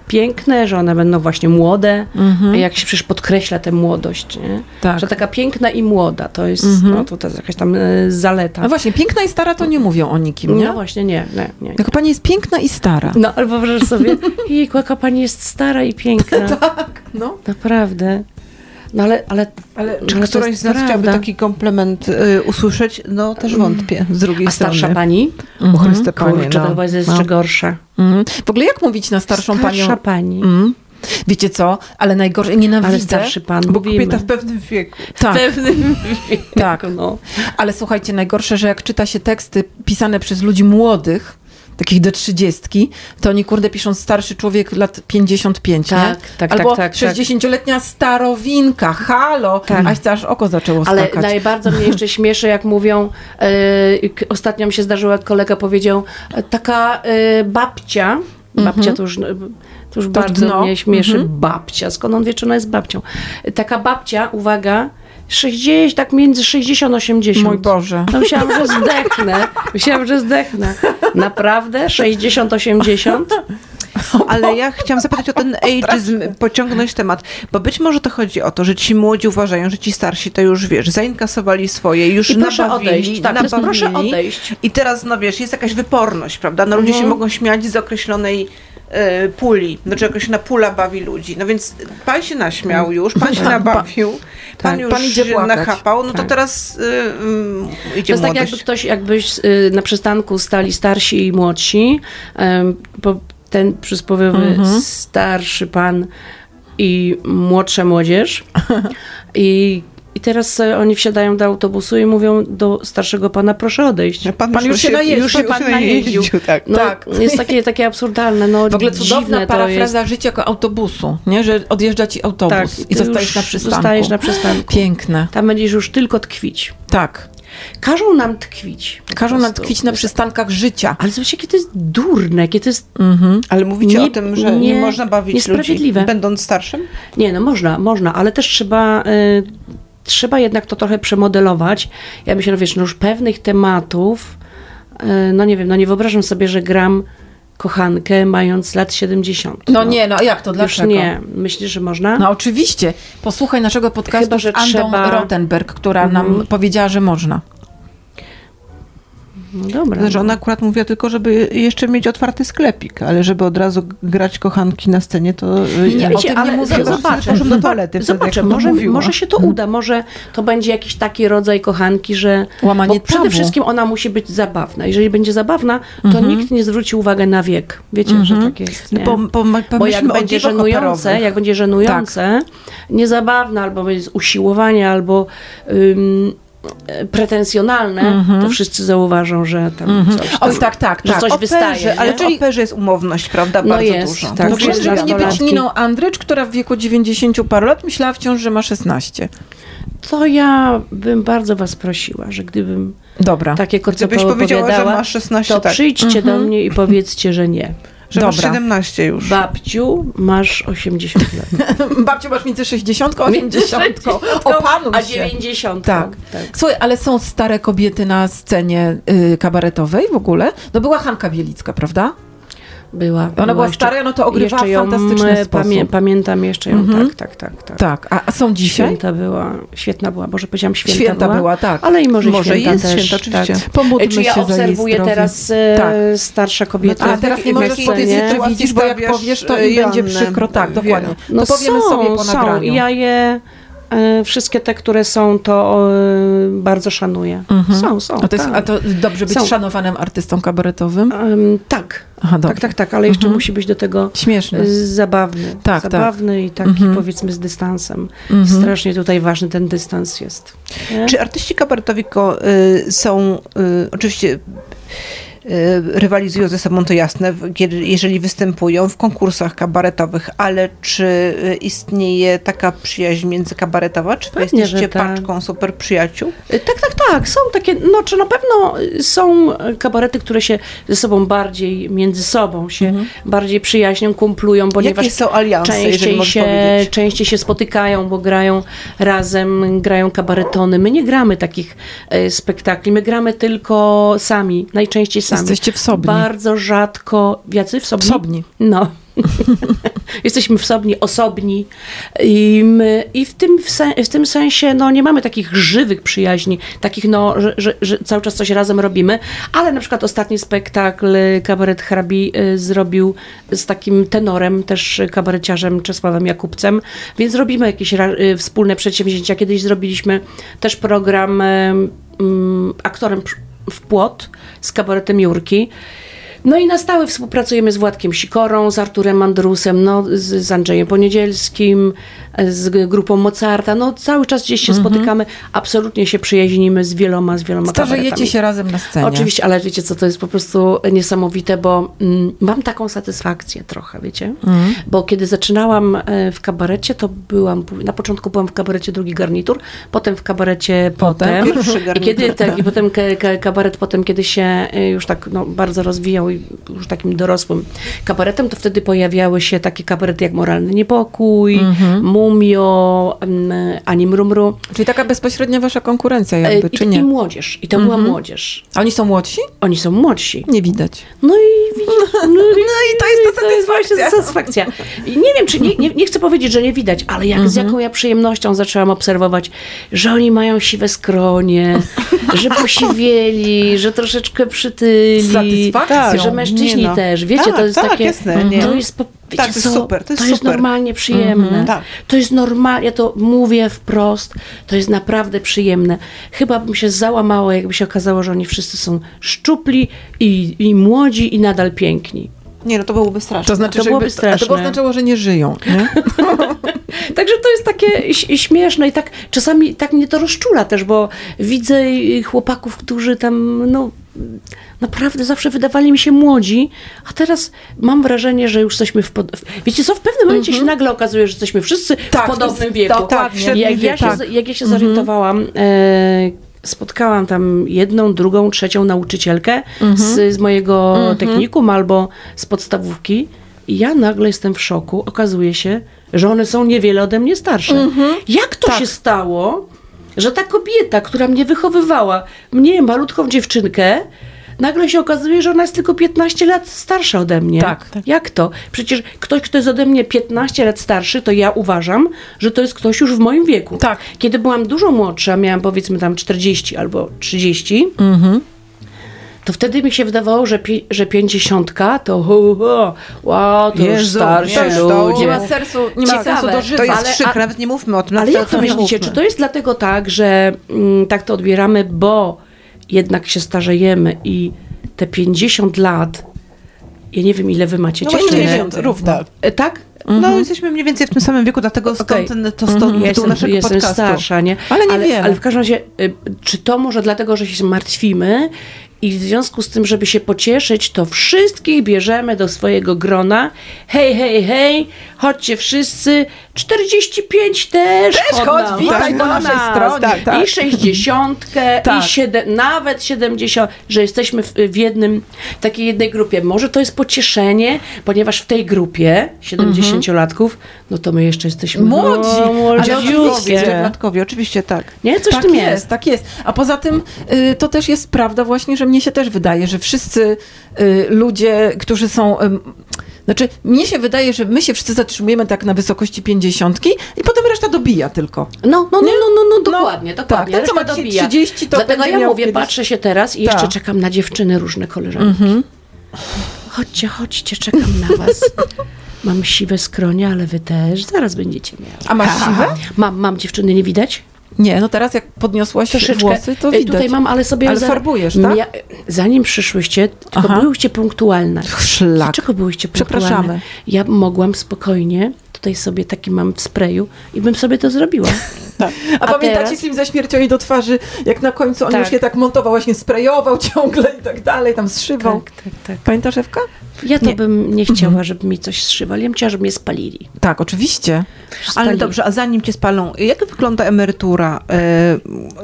piękne, że one będą właśnie młode, jak się przecież podkreśla tę młodość, nie? Tak. Że taka piękna i młoda, to jest, no to, jest jakaś tam e, zaleta. No właśnie, piękna i stara to nie mówią o nikim, nie? No właśnie, nie, nie, nie. Jako pani jest piękna i stara. No albo wyobraź sobie, jejku, jaka pani jest stara i piękna. Tak, no. Naprawdę. No ale, ale, Ale Czy ale to któraś z nas chciałaby taki komplement y, usłyszeć? No też wątpię z drugiej A strony. starsza pani? O Chryste Panie, Kurczę, to no. chyba jest No. jeszcze gorsze. Mhm. W ogóle jak mówić na starszą Starsza panią? pani. Mm. Wiecie co? Ale najgorzej, nienawidzę. Ale starszy pan, Bo mówimy. kobieta w pewnym wieku. Tak, pewnym wieku, tak. no. Ale słuchajcie, najgorsze, że jak czyta się teksty pisane przez ludzi młodych, takich do trzydziestki, to oni kurde piszą starszy człowiek lat 55, Tak, nie? tak, Albo tak, tak, tak. 60-letnia starowinka, halo! Tak. Aż aż oko zaczęło Ale skakać. najbardziej mnie jeszcze śmieszy, jak mówią, k- ostatnio mi się zdarzyło, jak kolega powiedział, e, taka e, babcia, babcia to już, e, to już bardzo dno. mnie śmieszy, Mhm. babcia, skąd on wie, czy ona jest babcią. Taka babcia, uwaga, 60, tak między 60 a 80. Mój Boże. No myślałam, że zdechnę. Myślałam, że zdechnę. Naprawdę? 60-80? Ale ja chciałam zapytać o ten ageism, pociągnąć temat, bo być może to chodzi o to, że ci młodzi uważają, że ci starsi to już, wiesz, zainkasowali swoje, już I proszę nabawili, odejść. Tak, jest nabawili. proszę odejść. I teraz, no wiesz, jest jakaś wyporność, prawda? No ludzie Mhm. się mogą śmiać z określonej e, puli, znaczy określona pula bawi ludzi. No więc pan się naśmiał już, pan się nabawił, pan tak, już pan idzie się płakać. nachapał, no to Tak. teraz y, To idzie jest tak, jakby ktoś, jakbyś y, na przystanku stali starsi i młodsi, ten przysłowiowy Mhm. starszy pan i młodsza młodzież. I, I teraz e, oni wsiadają do autobusu i mówią do starszego pana, proszę odejść. No Pan już się najeździł, już się pan najeździł. tak. No, Tak. Jest takie, takie absurdalne. No, W ogóle cudowna parafraza jest. życia jako autobusu, nie? Że odjeżdża ci autobus i ty zostajesz na przystanku. Zostajesz na przystanku. Piękne. Tam będziesz już tylko tkwić. Tak. Każą nam tkwić. Każą nam tkwić na przystankach życia. Ale zobaczcie, jakie to jest durne, jakie to jest Mhm. Ale mówicie Nie- o tym, że nie, nie- można bawić ludzi, będąc starszym? Nie, no można, można, ale też trzeba, y, trzeba jednak to trochę przemodelować. Ja myślę, że wiesz, no już pewnych tematów, y, no nie wiem, no nie wyobrażam sobie, że gram kochankę mając lat 70. No nie, no jak to? Już Dlaczego? nie. Myślisz, że można? No oczywiście. Posłuchaj naszego podcastu Chyba, że z Andą trzeba- Rottenberg, która nam Mhm. powiedziała, że można. No dobra. Że ona akurat mówiła tylko, żeby jeszcze mieć otwarty sklepik, ale żeby od razu grać kochanki na scenie, to nie, nie, wiecie, ale nie zobaczę. do toalety. Zobaczę, może, może się to uda, może to będzie jakiś taki rodzaj kochanki, że Łamanie bo przede tabu. wszystkim ona musi być zabawna. Jeżeli będzie zabawna, to mhm. nikt nie zwróci uwagi na wiek. Wiecie, mhm. że tak jest. Nie? Bo, jak będzie żenujące, jak będzie żenujące, tak. niezabawne, albo jest usiłowanie, albo um, pretensjonalne, mm-hmm. to wszyscy zauważą, że tam mm-hmm. coś, tam, tak, tak, że tak. coś operze, wystaje. Ale czyli... w operze jest umowność, prawda, no bardzo jest, dużo. Tak, no żeby nie być Niną Andrycz, która w wieku 90 paru lat myślała wciąż, że ma 16. To ja bym bardzo was prosiła, że gdybym Dobra. takie Gdybyś powiedziała, że masz 16, to tak. przyjdźcie mm-hmm. do mhm. mnie i powiedzcie, że nie. Że Dobra. masz 17 już. Babciu, masz 80 lat. Babciu, masz między 60 a 80. Opanuj a 90. Tak. tak. Słuchaj, ale są stare kobiety na scenie y, kabaretowej w ogóle? No była Hanka Bielicka, prawda? Była. Ona była, była stara, no to ogrywała w fantastyczny e, sposób. Pamię, pamiętam jeszcze ją, mhm. tak, tak, tak, tak. Tak, a, są dzisiaj? Święta była, świetna była, może powiedziałam święta, święta była, była, tak. Ale i może, może święta jest też. Święta, oczywiście. Tak. Pomódlmy Czy ja się obserwuję teraz e, tak. starsze kobiety? No, a teraz nie możesz powiedzieć, czy widzisz, bo jak powiesz, to im będzie przykro. Tak, dokładnie. No to powiemy sobie po nagraniu. Ja je E, wszystkie te, które są, to bardzo szanuję. Mhm. Są, są. A to, jest, tak. a to dobrze być są. szanowanym artystą kabaretowym? Um, tak. Aha, tak, tak, tak, ale jeszcze mhm. musi być do tego śmieszny, zabawny. Tak, tak. zabawny tak. i taki mhm. powiedzmy z dystansem. Mhm. Strasznie tutaj ważny ten dystans jest. Nie? Czy artyści kabaretowi y, są y, oczywiście rywalizują ze sobą, to jasne, jeżeli występują w konkursach kabaretowych, ale czy y, istnieje taka przyjaźń międzykabaretowa? Czy Pewnie, jesteście tak. paczką super przyjaciół? Y, tak, tak, tak. Są takie, no czy na pewno są kabarety, które się ze sobą bardziej, między sobą się mhm. bardziej przyjaźnią, kumplują, ponieważ Jakie są alianse, częściej się, częściej się spotykają, bo grają razem, grają kabaretony. My nie gramy takich spektakli, my gramy tylko sami, najczęściej sami. Jesteście wsobni. Bardzo rzadko, jacy wsobni? Wsobni. No. Jesteśmy wsobni, osobni i, my, i w, tym, w, tym sensie no, nie mamy takich żywych przyjaźni, takich, no, że, że, że, cały czas coś razem robimy, ale na przykład ostatni spektakl Kabaret Hrabi y, zrobił z takim tenorem, też kabareciarzem Czesławem Jakubcem, więc robimy jakieś y, wspólne przedsięwzięcia. Kiedyś zrobiliśmy też program y, aktorem w płot z kabaretem Jurki. No i na stałe współpracujemy z Władkiem Sikorą, z Arturem Andrusem, no, z, z Andrzejem Poniedzielskim, z grupą Mozarta. No cały czas gdzieś się -hmm. spotykamy, absolutnie się przyjaźnimy z wieloma, z wieloma Starzejecie się razem na scenie. Oczywiście, ale wiecie co, to jest po prostu niesamowite, bo mm, mam taką satysfakcję trochę, wiecie? Mm. Bo kiedy zaczynałam e, w kabarecie, to byłam, na początku byłam w kabarecie drugi garnitur, potem w kabarecie potem. potem. I kiedy tak, i potem kabaret potem, kiedy się e, już tak no, bardzo rozwijał i już takim dorosłym kabaretem, to wtedy pojawiały się takie kabarety jak Moralny Niepokój, -hmm. Mumio, Ani Mrumru. Czyli taka bezpośrednia wasza konkurencja jakby, I, czy nie? I młodzież. I to była mhm. młodzież. A oni są młodsi? Oni są młodsi. Nie widać. No i widzisz, no, no, i to jest ta satysfakcja. To jest satysfakcja. I nie wiem, czy nie, nie, nie, chcę powiedzieć, że nie widać, ale jak, z mhm. jaką ja przyjemnością zaczęłam obserwować, że oni mają siwe skronie, że posiwieli, że troszeczkę przytyli. Z satysfakcją. Tak, że mężczyźni no. też. Wiecie, tak, to jest tak, takie... Jasne, nie. To jest Wiecie tak, to jest co? super. To jest, to jest super. normalnie przyjemne. Mm -hmm, tak. To jest normalnie, ja to mówię wprost, to jest naprawdę przyjemne. Chyba bym się załamała, jakby się okazało, że oni wszyscy są szczupli i, i młodzi i nadal piękni. Nie, no to byłoby straszne. To znaczy, to byłoby straszne. to by oznaczało, że nie żyją. Nie? Także to jest takie śmieszne i tak czasami tak mnie to rozczula też, bo widzę chłopaków, którzy tam, no naprawdę zawsze wydawali mi się młodzi, a teraz mam wrażenie, że już jesteśmy w... Pod... Wiecie co, w pewnym momencie mm -hmm. się nagle okazuje, że jesteśmy wszyscy tak, w podobnym wieku. Tak, tak, jak, ja się, tak. jak ja się zorientowałam, mm -hmm. e, spotkałam tam jedną, drugą, trzecią nauczycielkę mm -hmm. z, z, mojego -hmm. technikum albo z podstawówki i ja nagle jestem w szoku. Okazuje się, że one są niewiele ode mnie starsze. Jak to tak. się stało, że ta kobieta, która mnie wychowywała, mnie, malutką dziewczynkę, nagle się okazuje, że ona jest tylko 15 lat starsza ode mnie. Tak. tak. Jak to? Przecież ktoś, kto jest ode mnie 15 lat starszy, to ja uważam, że to jest ktoś już w moim wieku. Tak. Kiedy byłam dużo młodsza, miałam powiedzmy tam 40 albo 30, mhm to wtedy mi się wydawało, że, pi, że pięćdziesiątka to hu, hu, wow, to już Jezu, starsi nie, to ludzie. Nie ma sensu, nie ma sensu do życia. To jest Ale- przykre, a- nawet nie mówmy o tym. Ale jak to nie myślicie, czy to jest dlatego tak, że mm, tak to odbieramy, bo jednak się starzejemy i te 50 lat, ja nie wiem ile wy macie No dziewczyny. właśnie, więcej. równo. E, Tak? No jesteśmy mniej więcej w tym samym wieku, dlatego stąd ten, to stąd tytuł Ja jestem, naszego jestem podcastu. starsza, nie? Ale ale, niewiele. ale w każdym razie, y, czy to może dlatego, że się martwimy i w związku z tym, żeby się pocieszyć, to wszystkich bierzemy do swojego grona. Hej, hej, hej, chodźcie wszyscy. 45 też. Też chodź witaj chodź po naszej nas. stronie, Tak, tak. I 60, Tak. i siedem, nawet 70, że jesteśmy w, w jednym, takiej jednej grupie. Może to jest pocieszenie, ponieważ w tej grupie 70-latków, no to my jeszcze jesteśmy Młodzi, no, ale młodziutkie. oczywiście. Oczywiście tak. Nie? Coś tak w tym jest, jest. tak jest. A poza tym y, to też jest prawda właśnie, że mnie się też wydaje, że wszyscy y, ludzie, którzy są... ym, znaczy, mnie się wydaje, że my się wszyscy zatrzymujemy tak na wysokości pięćdziesiątki i potem reszta dobija tylko. No, no, no, Nie? no, no, no No, dokładnie, tak, dokładnie. co Reszta ma dzisiaj dobija. 30, to Dlatego ja mówię, kiedyś- patrzę się teraz i jeszcze Tak. czekam na dziewczyny różne koleżanki. Mhm. Chodźcie, chodźcie, czekam na was. Mam siwe skronie, ale wy też zaraz będziecie miały. A masz siwe? Mam, mam dziewczyny, nie widać? Nie, no teraz jak podniosłaś Troszeczkę. włosy, to Ej, widać. Tutaj mam, ale sobie... Ale farbujesz, tak? Mia- Zanim przyszłyście, tylko Aha. byłyście punktualne. Szlak. Dlaczego byłyście punktualne? Przepraszamy. Ja mogłam spokojnie, tutaj sobie taki mam w sprayu i bym sobie to zrobiła. A, A pamiętacie teraz? film ze śmiercią jej do twarzy, jak na końcu on Tak. już je tak montował, właśnie sprayował ciągle i tak dalej, tam zszywał. Tak, tak, tak. Pamiętasz Ewka? Ja to Nie. bym nie chciała, żeby mi coś zszywali. Ja bym chciała, żeby mnie spalili. Tak, oczywiście. Ale Spalili. dobrze, a zanim cię spalą, jak wygląda emerytura e,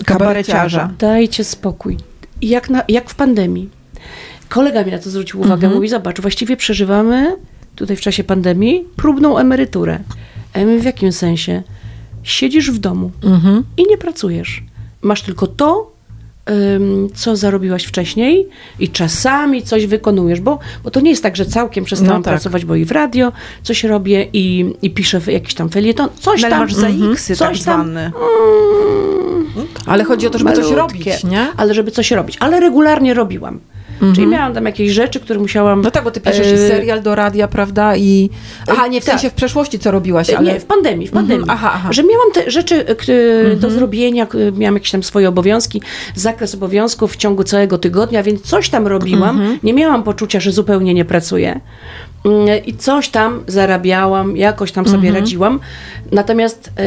kabareciarza? Dajcie spokój. Jak, na, jak w pandemii. Kolega mi na to zwrócił uwagę. Mhm. Mówi, zobacz, właściwie przeżywamy tutaj w czasie pandemii próbną emeryturę. A ja mówię, w jakim sensie? Siedzisz w domu Mhm. i nie pracujesz. Masz tylko to, co zarobiłaś wcześniej i czasami coś wykonujesz, bo, bo to nie jest tak, że całkiem przestałam No tak. pracować, bo i w radio coś robię i, i piszę jakiś tam felieton, coś No, ale tam. masz za Mhm. Tak Coś tam. zwane. Ale chodzi o to, żeby coś malutkie. robić, nie? Ale żeby coś robić. Ale regularnie robiłam. Czyli miałam tam jakieś rzeczy, które musiałam... No tak, bo ty piszesz e, i serial do radia, prawda? I. Aha, nie w tak. sensie w przeszłości, co robiłaś, E, ale. Nie, w pandemii, w pandemii. Aha, aha. Że miałam te rzeczy e, k- do zrobienia, miałam jakieś tam swoje obowiązki, zakres obowiązków w ciągu całego tygodnia, więc coś tam robiłam. Nie miałam poczucia, że zupełnie nie pracuję. Mm, I coś tam zarabiałam, jakoś tam sobie radziłam. Natomiast e,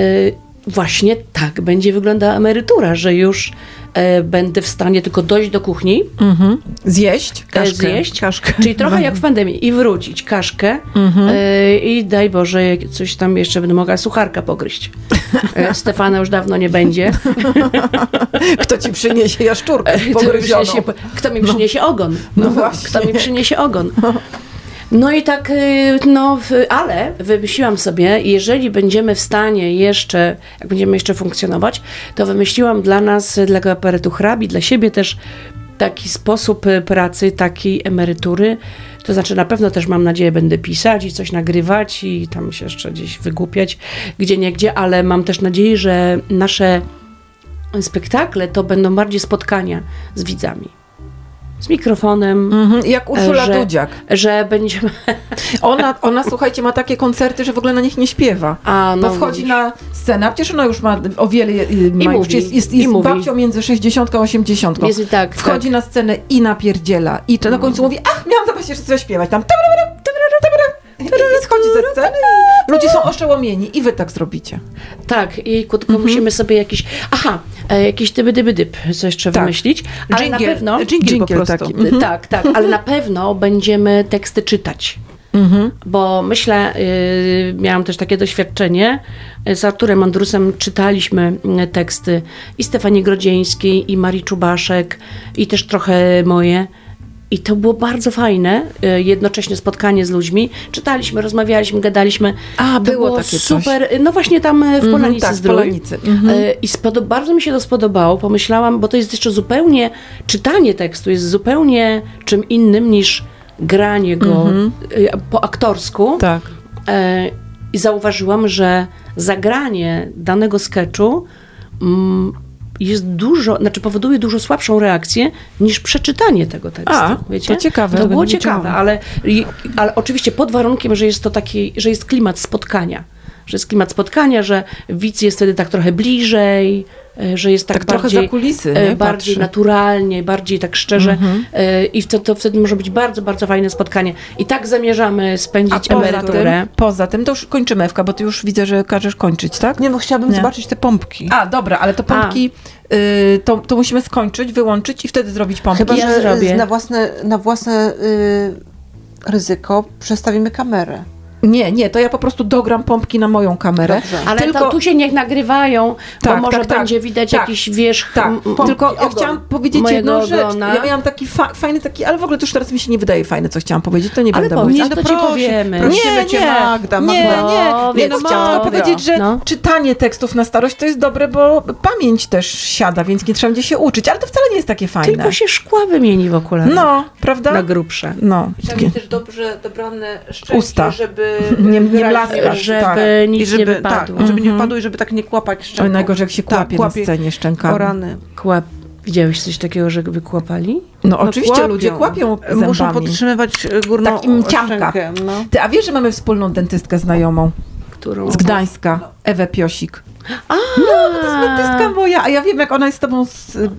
właśnie tak będzie wyglądała emerytura, że już e, będę w stanie tylko dojść do kuchni, Mhm. Zjeść. e, Kaszkę. zjeść, Kaszkę. czyli trochę jak w pandemii i wrócić, kaszkę e, i daj Boże, coś tam jeszcze będę mogła sucharka pogryźć. E, Stefana już dawno nie będzie. Kto ci przyniesie jaszczurkę Kto mi pogryzioną? przyniesie, kto mi przyniesie ogon? No właśnie. Kto mi przyniesie ogon? No i tak, y, no, ale wymyśliłam sobie, jeżeli będziemy w stanie jeszcze, jak będziemy jeszcze funkcjonować, to wymyśliłam dla nas, dla aparatu hrabi, dla siebie też taki sposób y, pracy, takiej emerytury. To znaczy na pewno też mam nadzieję będę pisać i coś nagrywać i tam się jeszcze gdzieś wygłupiać, gdzie nie gdzie, ale mam też nadzieję, że nasze spektakle to będą bardziej spotkania z widzami. Z mikrofonem, Mhm. Jak Urszula że- Dudziak. że będziemy. Ona, ona, słuchajcie, ma takie koncerty, że w ogóle na nich nie śpiewa. A, Bo no, wchodzi widzisz. na scenę, a przecież ona już ma o wiele, y, ma, już mówi, jest, jest, i jest mówi. babcią między 60 a 80. Jest tak, Wchodzi tak. na scenę i napierdziela. I to na końcu mówi, ach, miałam zobaczyć jeszcze coś śpiewać. Tam tabrara. I, I schodzi ze sceny i ludzie są oszołomieni. I wy tak zrobicie. Tak, i tylko Mhm. musimy sobie jakiś. Aha, jakiś dyby dyby dyb, co jeszcze Tak. wymyślić. Ale na pewno. dżingiel po prostu. taki. Mhm. Tak, tak, ale na pewno będziemy teksty czytać. Mhm. Bo myślę, y, miałam też takie doświadczenie, y, z Arturem Andrusem czytaliśmy y, teksty i Stefanii Grodzieńskiej, i Marii Czubaszek, i też trochę moje. I to było bardzo fajne, y, jednocześnie spotkanie z ludźmi. Czytaliśmy, rozmawialiśmy, gadaliśmy. A, to było było takie coś. super. No właśnie tam y, w Polanicy tak, w Zdrój. Polanicy. Mhm. Y, I spodo- bardzo mi się to spodobało. Pomyślałam, bo to jest jeszcze zupełnie, czytanie tekstu jest zupełnie czym innym niż granie go y, po aktorsku. Tak. E, I zauważyłam, że zagranie danego sketchu mm, jest dużo, znaczy powoduje dużo słabszą reakcję niż przeczytanie tego tekstu. A, wiecie? to ciekawe. To było ciekawe, ale, ale oczywiście pod warunkiem, że jest to taki, że jest klimat spotkania. Że jest klimat spotkania, że widz jest wtedy tak trochę bliżej, e, że jest tak, Tak trochę bardziej, za kulisy, e, nie? bardziej Patrzy. naturalnie, bardziej tak szczerze Mhm. e, i wtedy, to wtedy może być bardzo, bardzo fajne spotkanie. I tak zamierzamy spędzić poza emeryturę. tym, poza tym, to już kończymy, Ewka, bo ty już widzę, że każesz kończyć, tak? Nie no, chciałabym Nie. zobaczyć te pompki. A, dobra, ale to pompki, y, to, to musimy skończyć, wyłączyć i wtedy zrobić pompki. Chyba, Ja że zrobię. na własne, na własne y, ryzyko przestawimy kamerę. Nie, nie, to ja po prostu dogram pompki na moją kamerę. Dobrze. Ale Tylko- to tu się niech nagrywają, Tak, bo może tak, tak. będzie widać Tak. jakiś wierzch. Tak, tylko ja chciałam powiedzieć jedną rzecz. ogona. Ja miałam taki fa- fajny taki, ale w ogóle to już teraz mi się nie wydaje fajne, co chciałam powiedzieć, to nie Ale będę mówić. no to ci prosi- powiemy. prosimy Nie, cię, nie, Magda, nie, Magda. nie, Powiedz, Więc chciałam tylko Magda. powiedzieć, że No. czytanie tekstów na starość to jest dobre, bo pamięć też siada, więc nie trzeba będzie się uczyć, ale to wcale nie jest takie fajne. Tylko się szkła wymieni w okularach. No, prawda? Na grubsze. No, Trzeba mieć też dobrze dobrane szczęki, Usta. żeby Nie- nie blaskać, Żeby tak. nic I żeby, nie wypadło. Tak, żeby nie Mhm. wypadło i żeby tak nie kłapać szczęką. Oj, najgorzej jak się Tak, kłapie, kłapie. na scenie szczękami. rany. Kłap. Widziałeś coś takiego, że wykłapali? No, No, oczywiście kłapią. ludzie kłapią zębami. Muszą podtrzymywać e, górną Tak im szczękę. No. Ty, a wiesz, że mamy wspólną dentystkę znajomą Którą? z Gdańska, Ewę Piosik. A, No, To jest dentystka moja, a ja wiem, jak ona jest z tobą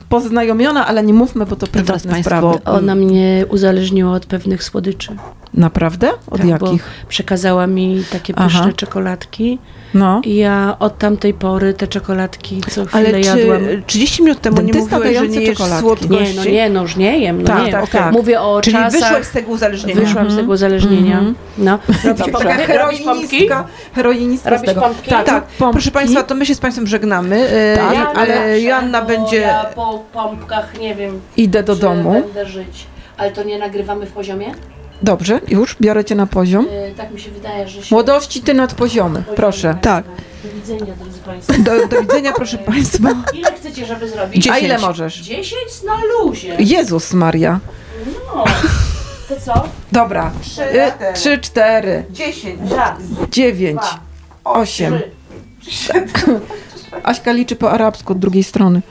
poznajomiona, ale nie mówmy, bo to teraz prywatne państwo- sprawy. Ona mnie uzależniła od pewnych słodyczy. Naprawdę? Od Tak, bo jakich? Przekazała mi takie Aha. pyszne czekoladki No. i ja od tamtej pory te czekoladki co chwilę Ale czy jadłam. 30 minut temu nie mówiłeś, że nie jesz czekoladki. słodkości? Nie, no nie, no już nie jem, no Tak, nie. tak, tak. Mówię o Czyli czasach. wyszłaś z tego uzależnienia. Wyszłam z tego uzależnienia. Mhm. No. Robisz Taka pompki? Robisz pompki? heroinistka, heroinistka z Robisz tego. pompki? Tak, Tak, pompki. proszę Państwa, to my się z Państwem żegnamy, e, Tak, ja- ale Joanna będzie... Ja po pompkach nie wiem, Idę do domu. będę żyć. Ale to nie nagrywamy w poziomie? Dobrze, już biorę cię na poziom. Yy, tak mi się wydaje, że się... Młodości, ty nad poziomy, proszę. nagrywa. Tak. Do widzenia, drodzy Państwo. Do, do widzenia, proszę Państwa. Ile chcecie, żeby zrobić? A ile Dziesięć. możesz? 10 na luzie. Jezus Maria. No. To co? Dobra. Trzy, Y, cztery. Trzy, cztery, 10. Raz, dziewięć, dwa, osiem. trzy. Aśka liczy po arabsku od drugiej strony.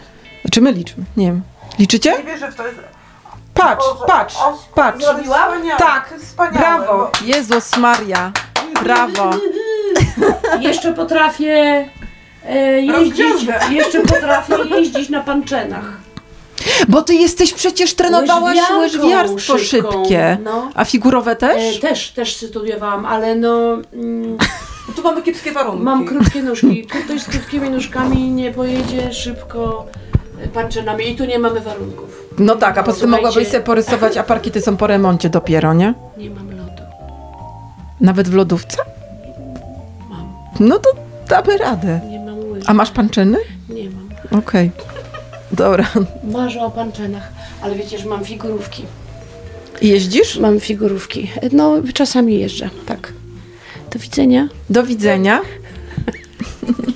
Czy my liczymy? Nie wiem. Liczycie? Nie wierzę w to. Jest... Patrz, patrz, patrz. Zrobiłam? Tak, Wspaniałe. brawo. Jezus Maria. Brawo. Jeszcze potrafię e, jeździć, jeszcze potrafię jeździć na panczenach. Bo ty jesteś przecież trenowałaś Łyżwiarką łyżwiarstwo szybką. szybkie. No. A figurowe E, też? też, też studiowałam, ale no mm, Tu mamy kiepskie warunki. mam krótkie nóżki. Ktoś z krótkimi nóżkami nie pojedzie szybko panczenami i tu nie mamy warunków. No tak, a tym Słuchajcie. mogłabyś sobie porysować, a parkiety są po remoncie dopiero, nie? Nie mam lodu. Nawet w lodówce? Mam. No to damy radę. Nie mam łyżek. A masz panczyny? Nie mam. Okej. Dobra. Marzę o panczenach, ale wiecie, że mam figurówki. Jeździsz? Mam figurówki. No, czasami jeżdżę, tak. Do widzenia. Do widzenia.